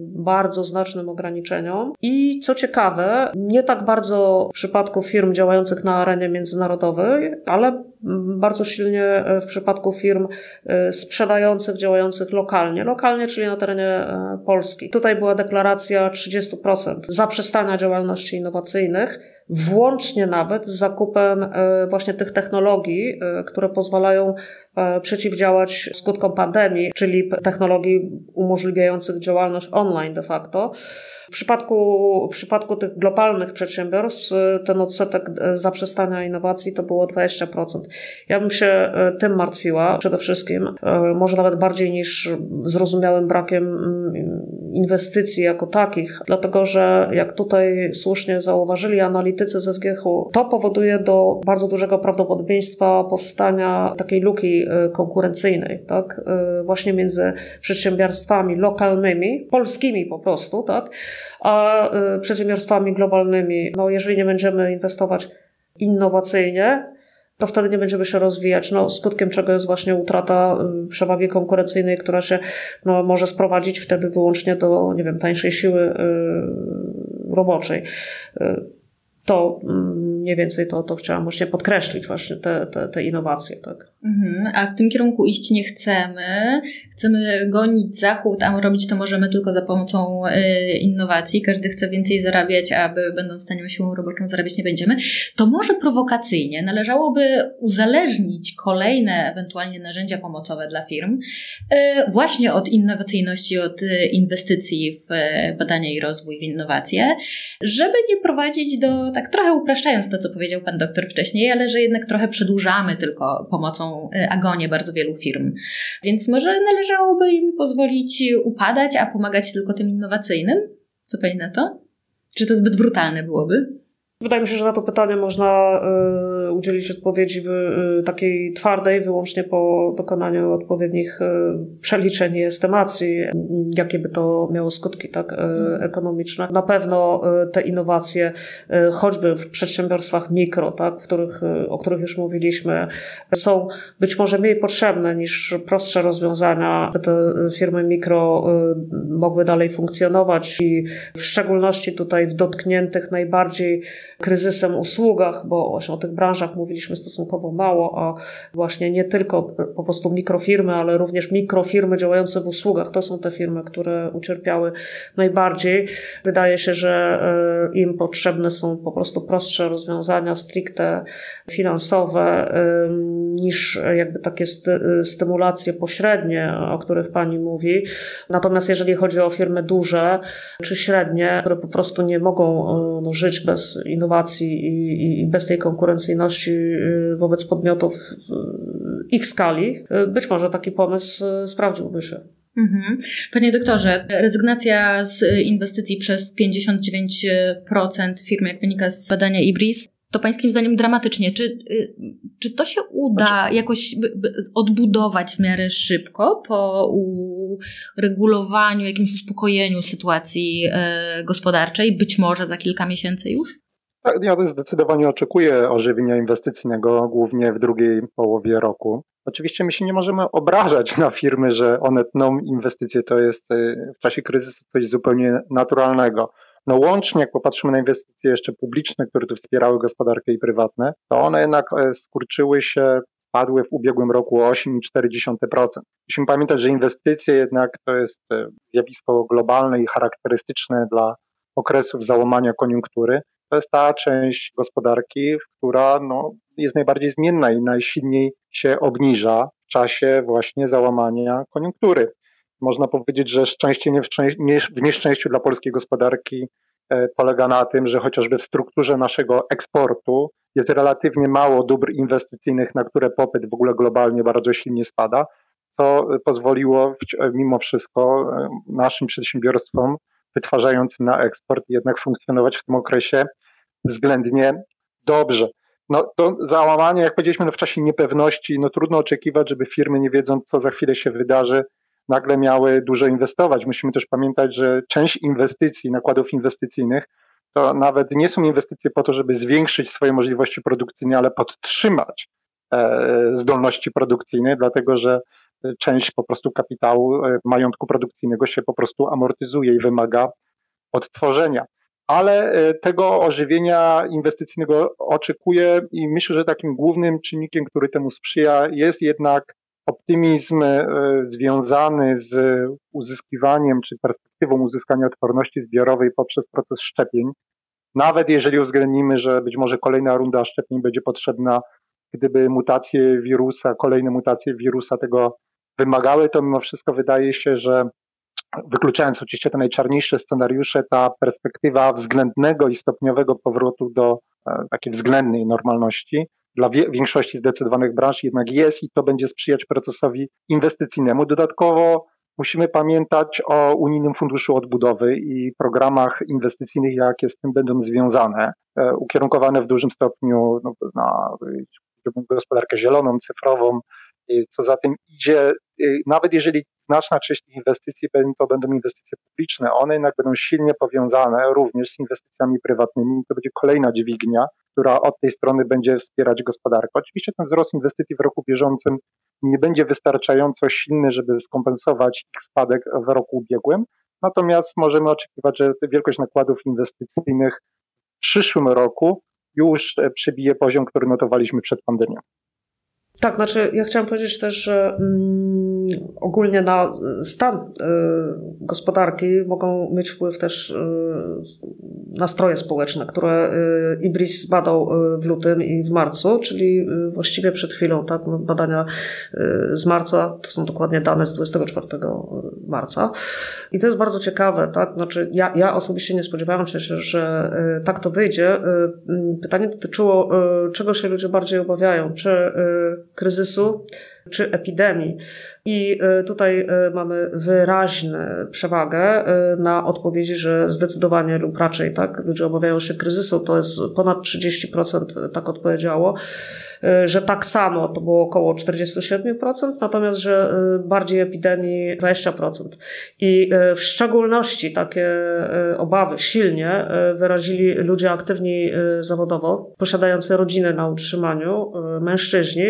Speaker 2: bardzo znacznym ograniczeniom. I co ciekawe, nie tak bardzo w przypadku firm działających na arenie międzynarodowej, ale bardzo silnie w przypadku firm y, sprzedających, działających lokalnie. Lokalnie, czyli na terenie y, Polski. Tutaj była deklaracja 30% zaprzestania działalności innowacyjnych włącznie nawet z zakupem e, właśnie tych technologii, e, które pozwalają e, przeciwdziałać skutkom pandemii, czyli technologii umożliwiających działalność online de facto. Przypadku, w przypadku tych globalnych przedsiębiorstw ten odsetek zaprzestania innowacji to było 20%. Ja bym się tym martwiła przede wszystkim, może nawet bardziej niż zrozumiałym brakiem mm, inwestycji jako takich, dlatego że jak tutaj słusznie zauważyli analitycy ze SGH, to powoduje do bardzo dużego prawdopodobieństwa powstania takiej luki konkurencyjnej, tak? Właśnie między przedsiębiorstwami lokalnymi, polskimi po prostu, tak? A e, przedsiębiorstwami globalnymi. No, jeżeli nie będziemy inwestować innowacyjnie, to wtedy nie będziemy się rozwijać. No, skutkiem czego jest właśnie utrata y, przewagi konkurencyjnej, która się no, może sprowadzić wtedy wyłącznie do, nie wiem, tańszej siły y, roboczej. Y, to mm, mniej więcej to, to chciałam właśnie podkreślić, właśnie te, te, te innowacje. Tak.
Speaker 1: Mhm, a w tym kierunku iść nie chcemy. Chcemy gonić zachód, a robić to możemy tylko za pomocą y, innowacji. Każdy chce więcej zarabiać, a będąc tanią siłą roboczą zarabiać nie będziemy. To może prowokacyjnie należałoby uzależnić kolejne ewentualnie narzędzia pomocowe dla firm y, właśnie od innowacyjności, od y, inwestycji w badania i rozwój, w innowacje, żeby nie prowadzić do, tak trochę upraszczając to, co powiedział pan doktor wcześniej, ale że jednak trochę przedłużamy tylko pomocą agonię bardzo wielu firm. Więc może należałoby im pozwolić upadać, a pomagać tylko tym innowacyjnym? Co pani na to? Czy to zbyt brutalne byłoby?
Speaker 2: Wydaje mi się, że na to pytanie można y, udzielić odpowiedzi y, takiej twardej, wyłącznie po dokonaniu odpowiednich y, przeliczeń i estymacji, jakie by to miało skutki tak, mhm. ekonomiczne. Na pewno te innowacje, choćby w przedsiębiorstwach mikro, tak, w których, o których już mówiliśmy, są być może mniej potrzebne niż prostsze rozwiązania. Te firmy mikro mogły dalej funkcjonować i w szczególności tutaj w dotkniętych najbardziej kryzysem usługach, bo właśnie o tych branżach mówiliśmy stosunkowo mało, a właśnie nie tylko po prostu mikrofirmy, ale również mikrofirmy działające w usługach. To są te firmy, które ucierpiały najbardziej. Wydaje się, że e, im potrzebne są po prostu prostsze rozwiązania stricte finansowe niż jakby takie stymulacje pośrednie, o których pani mówi. Natomiast jeżeli chodzi o firmy duże czy średnie, które po prostu nie mogą e, no, żyć bez innowacji, innowacji i, i bez tej konkurencyjności y, wobec podmiotów y, ich skali, y, być może taki pomysł sprawdziłby się. Mhm.
Speaker 1: Panie doktorze, rezygnacja z inwestycji przez 59% firm, jak wynika z badania IBRIS, to pańskim zdaniem dramatycznie. Czy, czy to się uda jakoś odbudować w miarę szybko po uregulowaniu, jakimś uspokojeniu sytuacji gospodarczej? Być może za kilka miesięcy już?
Speaker 3: Tak, ja zdecydowanie oczekuję ożywienia inwestycyjnego, głównie w drugiej połowie roku. Oczywiście my się nie możemy obrażać na firmy, że one tną inwestycje, to jest y, w czasie kryzysu coś zupełnie naturalnego. No łącznie, jak popatrzymy na inwestycje jeszcze publiczne, które tu wspierały gospodarkę i prywatne, to one jednak e, skurczyły się, spadły w ubiegłym roku o 8,4%. Musimy pamiętać, że inwestycje jednak to jest e, zjawisko globalne i charakterystyczne dla okresów załamania koniunktury to jest ta część gospodarki, która no, jest najbardziej zmienna i najsilniej się obniża w czasie właśnie załamania koniunktury. Można powiedzieć, że szczęście nie w, w nieszczęściu dla polskiej gospodarki e, polega na tym, że chociażby w strukturze naszego eksportu jest relatywnie mało dóbr inwestycyjnych, na które popyt w ogóle globalnie bardzo silnie spada, co pozwoliło mimo wszystko e, naszym przedsiębiorstwom wytwarzającym na eksport jednak funkcjonować w tym okresie względnie dobrze. No to załamanie, jak powiedzieliśmy, no w czasie niepewności, no trudno oczekiwać, żeby firmy, nie wiedząc, co za chwilę się wydarzy, nagle miały dużo inwestować. Musimy też pamiętać, że część inwestycji, nakładów inwestycyjnych, to nawet nie są inwestycje po to, żeby zwiększyć swoje możliwości produkcyjne, ale podtrzymać e, zdolności produkcyjne, dlatego że część po prostu kapitału e, majątku produkcyjnego się po prostu amortyzuje i wymaga odtworzenia ale e, tego ożywienia inwestycyjnego oczekuję i myślę, że takim głównym czynnikiem, który temu sprzyja, jest jednak optymizm e, związany z uzyskiwaniem czy perspektywą uzyskania odporności zbiorowej poprzez proces szczepień. Nawet jeżeli uwzględnimy, że być może kolejna runda szczepień będzie potrzebna, gdyby mutacje wirusa, kolejne mutacje wirusa tego wymagały, to mimo wszystko wydaje się, że wykluczając oczywiście te najczarniejsze scenariusze, ta perspektywa względnego i stopniowego powrotu do e, takiej względnej normalności dla większości zdecydowanych branż jednak jest i to będzie sprzyjać procesowi inwestycyjnemu. Dodatkowo musimy pamiętać o Unijnym Funduszu Odbudowy i programach inwestycyjnych, jakie z tym będą związane, e, ukierunkowane w dużym stopniu no, na gospodarkę zieloną, cyfrową, co za tym idzie, nawet jeżeli znaczna część tych inwestycji to będą inwestycje publiczne, one jednak będą silnie powiązane również z inwestycjami prywatnymi. To będzie kolejna dźwignia, która od tej strony będzie wspierać gospodarkę. Oczywiście ten wzrost inwestycji w roku bieżącym nie będzie wystarczająco silny, żeby skompensować ich spadek w roku ubiegłym, natomiast możemy oczekiwać, że wielkość nakładów inwestycyjnych w przyszłym roku już przebije poziom, który notowaliśmy przed pandemią.
Speaker 2: Tak, znaczy ja chciałam powiedzieć też, że mm, ogólnie na stan y, gospodarki mogą mieć wpływ też y, nastroje społeczne, które y, IBRIS zbadał y, w lutym i w marcu, czyli właściwie przed chwilą, tak, no, badania z marca, to są dokładnie dane z 24 marca. I to jest bardzo ciekawe, tak, znaczy ja, ja osobiście nie spodziewałam się, że tak to wyjdzie. Pytanie dotyczyło, czego się ludzie bardziej obawiają, czy kryzysu, czy epidemii. I tutaj mamy wyraźną przewagę na odpowiedzi, że zdecydowanie lub raczej tak, ludzie obawiają się kryzysu, to jest ponad 30% tak odpowiedziało. Że tak samo to było około 47%, natomiast że bardziej epidemii 20%. I w szczególności takie obawy silnie wyrazili ludzie aktywni zawodowo, posiadający rodziny na utrzymaniu, mężczyźni,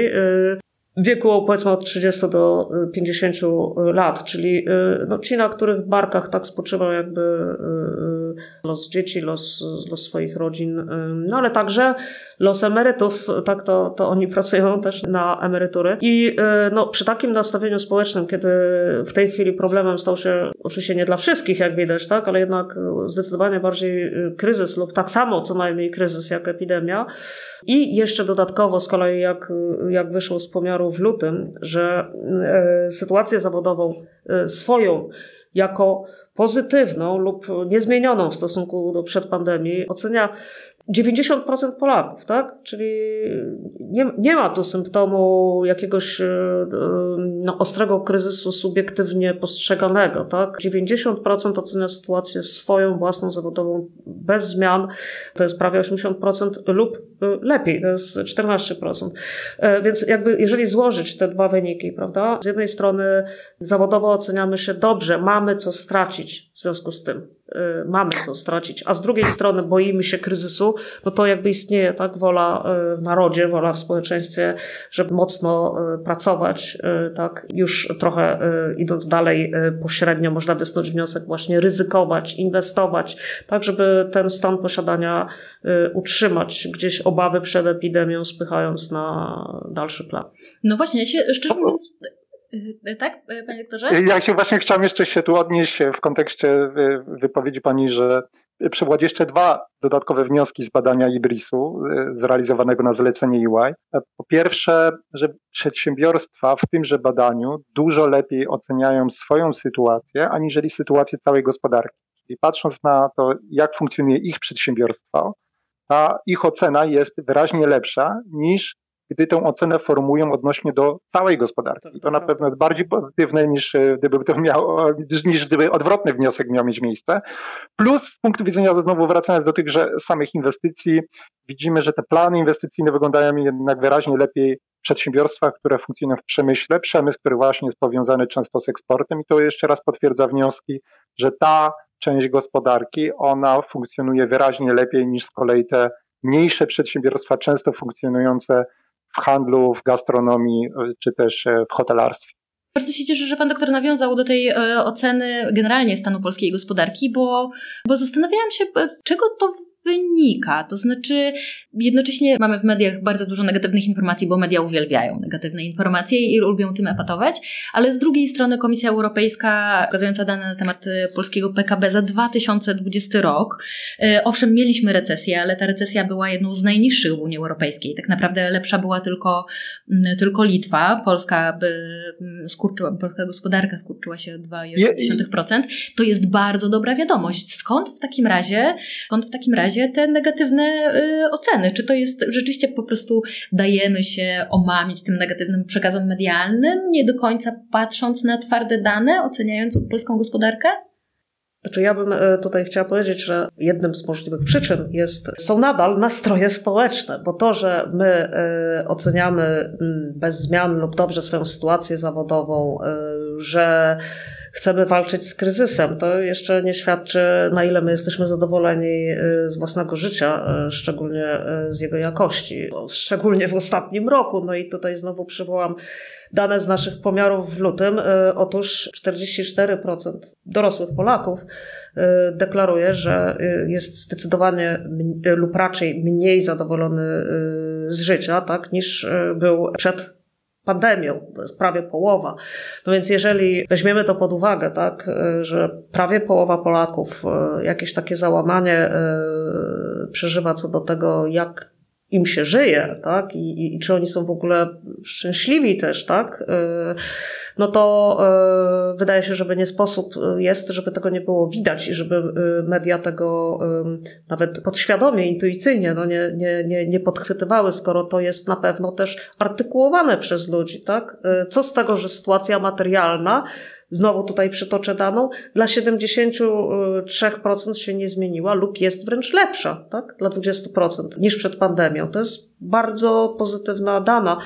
Speaker 2: wieku powiedzmy od 30 do 50 lat, czyli no, ci, na których barkach tak spoczywał jakby los dzieci, los, los swoich rodzin, no ale także los emerytów, tak to, to oni pracują też na emerytury. I no, przy takim nastawieniu społecznym, kiedy w tej chwili problemem stał się, oczywiście nie dla wszystkich, jak widać, tak, ale jednak zdecydowanie bardziej kryzys lub tak samo co najmniej kryzys jak epidemia. I jeszcze dodatkowo z kolei, jak, jak wyszło z pomiaru w lutym, że e, sytuację zawodową swoją jako pozytywną lub niezmienioną w stosunku do przedpandemii ocenia 90% Polaków, tak? Czyli nie, nie ma tu symptomu jakiegoś e, no, ostrego kryzysu subiektywnie postrzeganego, tak? 90% ocenia sytuację swoją, własną, zawodową bez zmian, to jest prawie 80% lub e, lepiej, to jest 14%. E, więc jakby jeżeli złożyć te dwa wyniki, prawda? Z jednej strony zawodowo oceniamy się dobrze, mamy co stracić w związku z tym mamy co stracić, a z drugiej strony boimy się kryzysu, no to jakby istnieje tak? Wola y, w narodzie, wola w społeczeństwie, żeby mocno y, pracować, tak? Już trochę idąc dalej pośrednio można wysnuć wniosek właśnie ryzykować, inwestować, tak? Żeby ten stan posiadania utrzymać, gdzieś obawy przed epidemią spychając na dalszy plan.
Speaker 1: No właśnie, ja się szczerze mówiąc tak, e, panie doktorze?
Speaker 3: Ja się właśnie chciałam jeszcze się tu odnieść w kontekście e, wypowiedzi pani, że przywołać jeszcze dwa dodatkowe wnioski z badania IBRIS-u zrealizowanego na zlecenie EY. Po pierwsze, że przedsiębiorstwa w tymże badaniu dużo lepiej oceniają swoją sytuację, aniżeli sytuację całej gospodarki. Czyli patrząc na to, jak funkcjonuje ich przedsiębiorstwo, ta ich ocena jest wyraźnie lepsza niż gdy tę ocenę formują odnośnie do całej gospodarki. I to na pewno jest bardziej pozytywne niż e, gdyby to miał, niż gdyby odwrotny wniosek miał mieć miejsce. Plus z punktu widzenia, znowu wracając do tychże samych inwestycji, widzimy, że te plany inwestycyjne wyglądają jednak wyraźnie lepiej w przedsiębiorstwach, które funkcjonują w przemyśle, przemysł, który właśnie jest powiązany często z eksportem i to jeszcze raz potwierdza wnioski, że ta część gospodarki, ona funkcjonuje wyraźnie lepiej niż z kolei te mniejsze przedsiębiorstwa, często funkcjonujące w handlu, w gastronomii czy też e, w hotelarstwie.
Speaker 1: Bardzo się cieszę, że pan doktor nawiązał do tej e, oceny generalnie stanu polskiej gospodarki, bo, bo zastanawiałam się, czego to wynika. To znaczy, jednocześnie mamy w mediach bardzo dużo negatywnych informacji, bo media uwielbiają negatywne informacje i lubią tym epatować, ale z drugiej strony Komisja Europejska, pokazująca dane na temat e, polskiego PKB za 2020 rok, e, owszem, mieliśmy recesję, ale ta recesja była jedną z najniższych w Unii Europejskiej. Tak naprawdę lepsza była tylko, tylko Litwa. Polska by skurczyła, polska gospodarka skurczyła się o 2,8%. To jest bardzo dobra wiadomość. Skąd w takim razie, skąd w takim razie razie te negatywne y, oceny? Czy to jest rzeczywiście po prostu dajemy się omamić tym negatywnym przekazom medialnym, nie do końca patrząc na twarde dane, oceniając polską gospodarkę?
Speaker 2: Znaczy ja bym e, tutaj chciała powiedzieć, że jednym z możliwych przyczyn jest, są nadal nastroje społeczne, bo to, że my e, oceniamy mm, bez zmian lub dobrze swoją sytuację zawodową, e, że chcemy walczyć z kryzysem. To jeszcze nie świadczy, na ile my jesteśmy zadowoleni y, z własnego życia, y, szczególnie y, z jego jakości, szczególnie w ostatnim roku. No i tutaj znowu przywołam dane z naszych pomiarów w lutym. Otóż 44% dorosłych Polaków deklaruje, że jest zdecydowanie lub raczej mniej zadowolony z życia, tak, niż był przed pandemią, to jest prawie połowa. No więc jeżeli weźmiemy to pod uwagę, tak, e, że prawie połowa Polaków e, jakieś takie załamanie e, przeżywa co do tego, jak im się żyje, tak? I, i, I, czy oni są w ogóle szczęśliwi też, tak? No to wydaje się, że nie sposób jest, żeby tego nie było widać i żeby media tego nawet podświadomie, intuicyjnie no nie, nie, nie, nie podchwytywały, skoro to jest na pewno też artykułowane przez ludzi, tak? Co z tego, że sytuacja materialna znowu tutaj przytoczę daną, dla 73% się nie zmieniła lub jest wręcz lepsza, tak? Dla 20% niż przed pandemią. To jest bardzo pozytywna dana,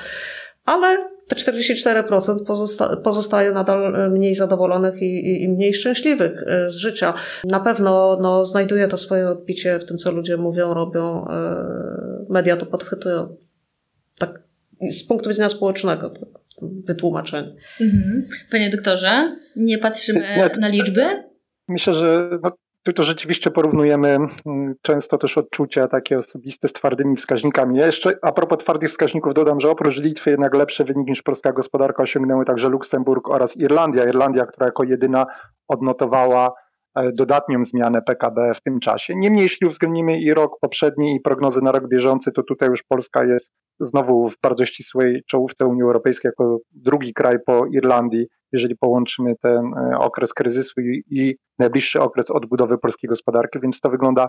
Speaker 2: ale te 44% pozosta pozostaje nadal mniej zadowolonych i, i, i, mniej szczęśliwych e, z życia. Na pewno no, znajduje to swoje odbicie w tym, co ludzie mówią, robią. Media to podchwytują. Tak, z punktu widzenia społecznego. Tak wytłumaczenie. Mhm.
Speaker 1: Panie doktorze, nie patrzymy nie, na liczby?
Speaker 3: Myślę, że no, tu to rzeczywiście porównujemy mm, często też odczucia takie osobiste z twardymi wskaźnikami. Ja jeszcze a propos twardych wskaźników dodam, że oprócz Litwy jednak lepszy wynik niż polska gospodarka osiągnęły także Luksemburg oraz Irlandia. Irlandia, która jako jedyna odnotowała dodatnią zmianę PKB w tym czasie. Niemniej jeśli uwzględnimy i rok poprzedni i prognozy na rok bieżący, to tutaj już Polska jest znowu w bardzo ścisłej czołówce Unii Europejskiej jako drugi kraj po Irlandii, jeżeli połączymy ten e, okres kryzysu i, i najbliższy okres odbudowy polskiej gospodarki, więc to wygląda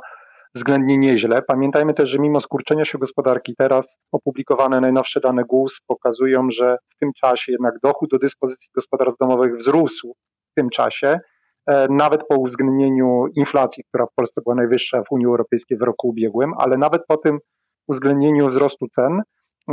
Speaker 3: względnie nieźle. Pamiętajmy też, że mimo skurczenia się gospodarki, teraz opublikowane najnowsze dane GUS pokazują, że w tym czasie jednak dochód do dyspozycji gospodarstw domowych wzrósł w tym czasie, e, nawet po uwzględnieniu inflacji, która w Polsce była najwyższa w Unii Europejskiej w roku ubiegłym, ale nawet po tym uwzględnieniu wzrostu cen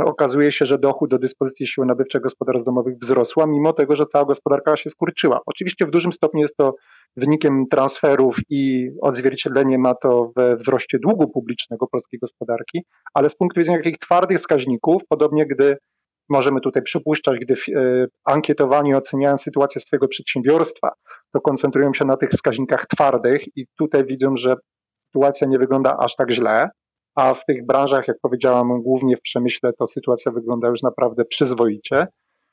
Speaker 3: okazuje się, że dochód do dyspozycji siły nabywczej gospodarstw domowych wzrosła, mimo tego, że cała gospodarka się skurczyła. Oczywiście w dużym stopniu jest to wynikiem transferów i odzwierciedlenie ma to we wzroście długu publicznego polskiej gospodarki, ale z punktu widzenia takich twardych wskaźników, podobnie gdy możemy tutaj przypuszczać, gdy e, ankietowani oceniają sytuację swojego przedsiębiorstwa, to koncentrują się na tych wskaźnikach twardych i tutaj widzą, że sytuacja nie wygląda aż tak źle, a w tych branżach, jak powiedziałam, głównie w przemyśle, to sytuacja wygląda już naprawdę przyzwoicie.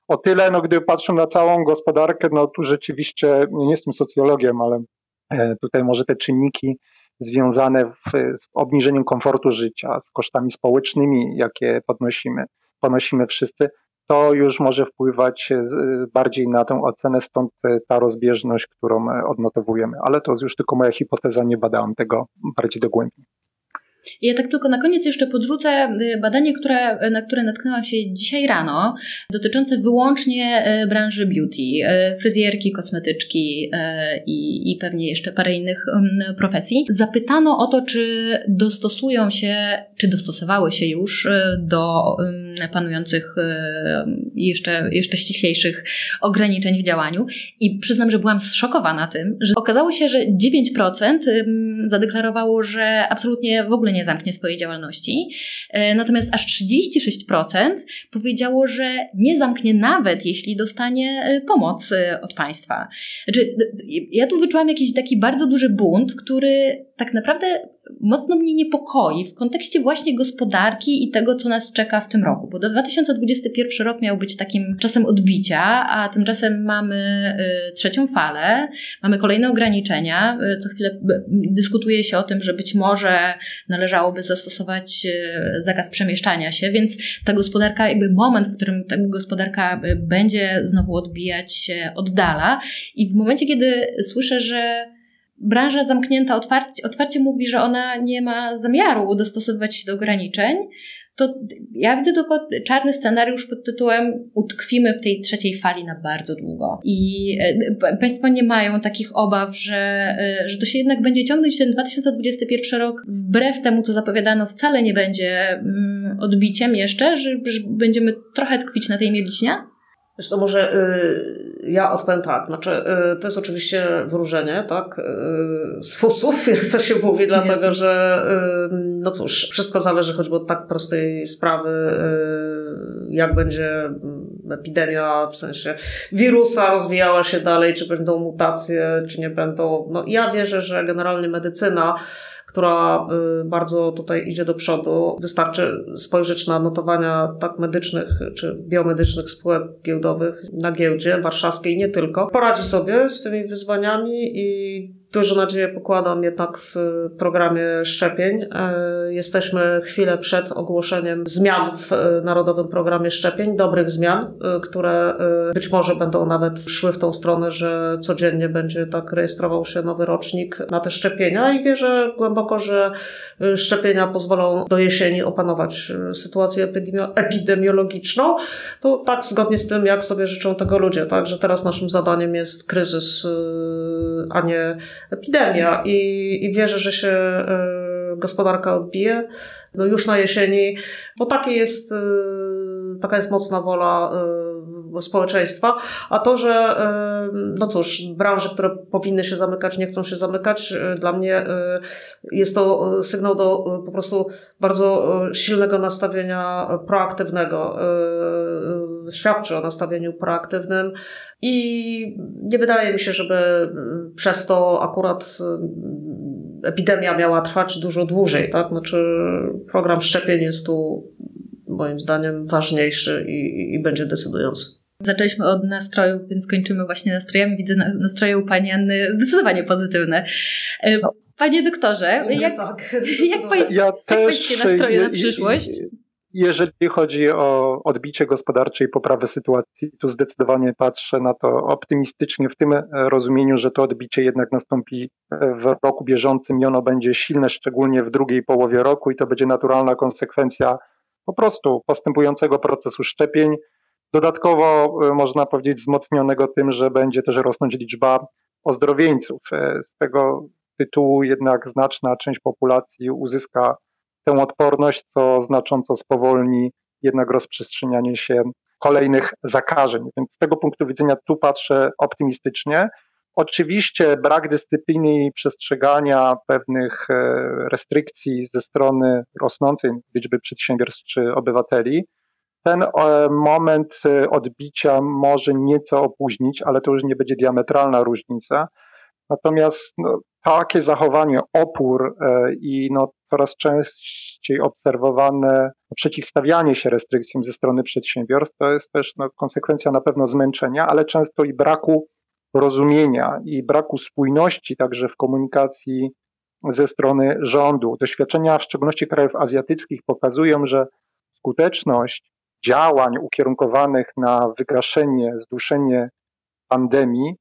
Speaker 3: O tyle, no, gdy patrzę na całą gospodarkę, no tu rzeczywiście, nie jestem socjologiem, ale e, tutaj może te czynniki związane w, z obniżeniem komfortu życia, z kosztami społecznymi, jakie podnosimy, ponosimy wszyscy, to już może wpływać e, bardziej na tę ocenę, stąd e, ta rozbieżność, którą odnotowujemy. Ale to jest już tylko moja hipoteza, nie badałam tego bardziej dogłębnie.
Speaker 1: Ja tak tylko na koniec jeszcze podrzucę y, badanie, które, na które natknęłam się dzisiaj rano, dotyczące wyłącznie y, branży beauty, y, fryzjerki, kosmetyczki i, i pewnie jeszcze parę innych profesji. Zapytano o to, czy dostosują się, czy dostosowały się już do panujących jeszcze, jeszcze ściślejszych ograniczeń w działaniu. I przyznam, że byłam zszokowana tym, że okazało się, że 9% zadeklarowało, że absolutnie w ogóle nie zamknie swojej działalności. E, natomiast aż 36% powiedziało, że nie zamknie nawet jeśli dostanie e, pomoc e, od państwa. Znaczy, ja tu wyczułam jakiś taki bardzo duży bunt, który tak naprawdę mocno mnie niepokoi w kontekście właśnie gospodarki i tego, co nas czeka w tym roku. Bo 2021 rok miał być takim czasem odbicia, a tymczasem mamy y, trzecią falę, mamy kolejne ograniczenia. Y, co chwilę y, dyskutuje się o tym, że być może należałoby zastosować zakaz przemieszczania się, więc ta gospodarka, jakby moment, w którym ta gospodarka będzie znowu odbijać się, oddala. I w momencie, kiedy słyszę, że branża zamknięta otwarcie, otwarcie mówi, że ona nie ma zamiaru dostosowywać się do ograniczeń, to ja widzę tylko czarny scenariusz pod tytułem utkwimy w tej trzeciej fali na bardzo długo. I e, Państwo nie mają takich obaw, że, e, że to się jednak będzie ciągnąć. Ten 2021 rok, wbrew temu, co zapowiadano, wcale nie będzie mm, odbiciem jeszcze, że, że będziemy trochę tkwić na tej mieliźnie?
Speaker 2: Zresztą może y, ja odpowiem tak, znaczy y, to jest oczywiście wróżenie, tak, y, z fusów, jak to się mówi, dlatego że no cóż, wszystko zależy choćby od tak prostej sprawy, jak będzie epidemia, w sensie wirusa rozwijała się dalej, czy będą mutacje, czy nie będą. No ja wierzę, że generalnie medycyna która y, bardzo tutaj idzie do przodu. Wystarczy spojrzeć na notowania tak medycznych czy biomedycznych spółek giełdowych na giełdzie warszawskiej, nie tylko. Poradzi sobie z tymi wyzwaniami i Dużo nadzieję pokładam jednak w programie szczepień. E, jesteśmy chwilę przed ogłoszeniem zmian w Narodowym Programie Szczepień, dobrych zmian, które być może będą nawet szły w tą stronę, że codziennie będzie tak rejestrował się nowy rocznik na te szczepienia i wierzę głęboko, że szczepienia pozwolą do jesieni opanować sytuację epidemiologiczną. To tak zgodnie z tym, jak sobie życzą tego ludzie, tak, że teraz naszym zadaniem jest kryzys, a nie epidemia i, i wierzę, że się gospodarka odbije no już na jesieni, bo takie jest, taka jest mocna wola społeczeństwa, a to, że no cóż, branże, które powinny się zamykać, nie chcą się zamykać, dla mnie jest to sygnał do po prostu bardzo silnego nastawienia proaktywnego. Świadczy o nastawieniu proaktywnym i nie wydaje mi się, żeby przez to akurat epidemia miała trwać dużo dłużej, tak? Znaczy program szczepień jest tu moim zdaniem ważniejszy i, i będzie decydujący.
Speaker 1: Zaczęliśmy od nastrojów, więc kończymy właśnie nastrojami. Widzę nastroje u Pani Anny zdecydowanie pozytywne. E, no. Panie doktorze, jak, tak, jak, pańs ja jak pańskie nastroje na przyszłość?
Speaker 3: Jeżeli chodzi o odbicie gospodarcze i poprawę sytuacji, tu zdecydowanie patrzę na to optymistycznie w tym rozumieniu, że to odbicie jednak nastąpi w roku bieżącym i ono będzie silne, szczególnie w drugiej połowie roku i to będzie naturalna konsekwencja po prostu postępującego procesu szczepień. Dodatkowo e, można powiedzieć wzmocnionego tym, że będzie też rosnąć liczba ozdrowieńców. E, z tego tytułu jednak znaczna część populacji uzyska tę odporność, co znacząco spowolni jednak rozprzestrzenianie się kolejnych zakażeń. Więc z tego punktu widzenia tu patrzę optymistycznie. Oczywiście brak dyscypliny i przestrzegania pewnych e, restrykcji ze strony rosnącej liczby przedsiębiorstw czy obywateli, ten e, moment e, odbicia może nieco opóźnić, ale to już nie będzie diametralna różnica. Natomiast no, takie zachowanie, opór i no, coraz częściej obserwowane przeciwstawianie się restrykcjom ze strony przedsiębiorstw to jest też no, konsekwencja na pewno zmęczenia, ale często i braku rozumienia i braku spójności także w komunikacji ze strony rządu. Doświadczenia w szczególności krajów azjatyckich pokazują, że skuteczność działań ukierunkowanych na wygaszenie, zduszenie pandemii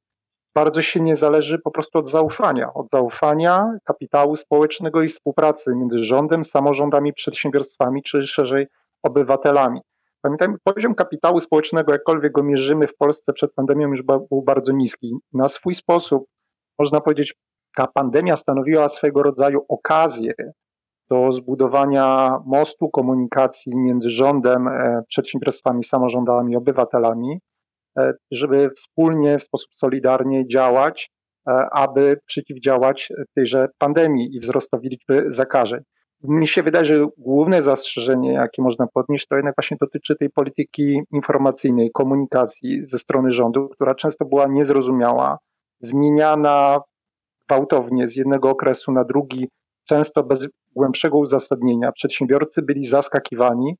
Speaker 3: bardzo silnie zależy po prostu od zaufania, od zaufania kapitału społecznego i współpracy między rządem, samorządami, przedsiębiorstwami, czy szerzej obywatelami. Pamiętajmy, poziom kapitału społecznego, jakkolwiek go mierzymy w Polsce przed pandemią, już był bardzo niski. Na swój sposób, można powiedzieć, ta pandemia stanowiła swego rodzaju okazję do zbudowania mostu komunikacji między rządem, e, przedsiębiorstwami, samorządami, obywatelami, e, żeby wspólnie, w sposób solidarnie działać, e, aby przeciwdziałać tejże pandemii i wzrostowi liczby zakażeń. Mi się wydaje, że główne zastrzeżenie, jakie można podnieść, to jednak właśnie dotyczy tej polityki informacyjnej, komunikacji ze strony rządu, która często była niezrozumiała, zmieniana gwałtownie z jednego okresu na drugi, często bez głębszego uzasadnienia. Przedsiębiorcy byli zaskakiwani,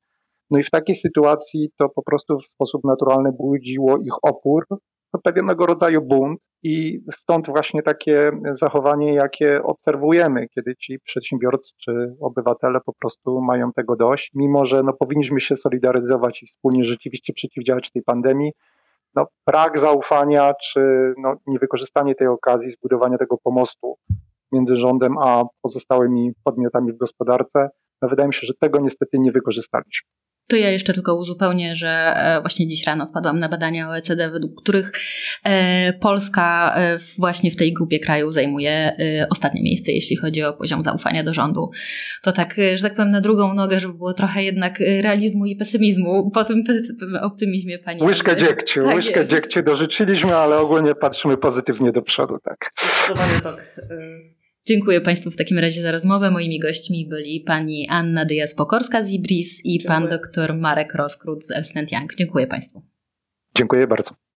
Speaker 3: no i w takiej sytuacji to po prostu w sposób naturalny budziło ich opór, to pewnego rodzaju bunt i stąd właśnie takie zachowanie, jakie obserwujemy, kiedy ci przedsiębiorcy czy obywatele po prostu mają tego dość, mimo że no, powinniśmy się solidaryzować i wspólnie rzeczywiście przeciwdziałać tej pandemii. No, brak zaufania czy no, niewykorzystanie tej okazji, zbudowania tego pomostu między rządem a pozostałymi podmiotami w gospodarce, no, wydaje mi się, że tego niestety nie wykorzystaliśmy.
Speaker 1: To ja jeszcze tylko uzupełnię, że e, właśnie dziś rano wpadłam na badania OECD, według których e, Polska e, właśnie w tej grupie krajów zajmuje ostatnie miejsce, jeśli chodzi o poziom zaufania do rządu. To tak, że tak powiem, na drugą nogę, żeby było trochę jednak realizmu i pesymizmu po tym optymizmie pani.
Speaker 3: Łyżkę dziegciu, tak łyżkę jest. dziegciu dorzuciliśmy, ale ogólnie patrzymy pozytywnie do przodu, tak.
Speaker 2: Zdecydowanie tak.
Speaker 1: Dziękuję Państwu w takim razie za rozmowę. Moimi gośćmi byli pani Anna Dyas-Pokorska z Ibris i Dziękuję. pan dr Marek Roskrót z Elsnet Young. Dziękuję Państwu.
Speaker 3: Dziękuję bardzo.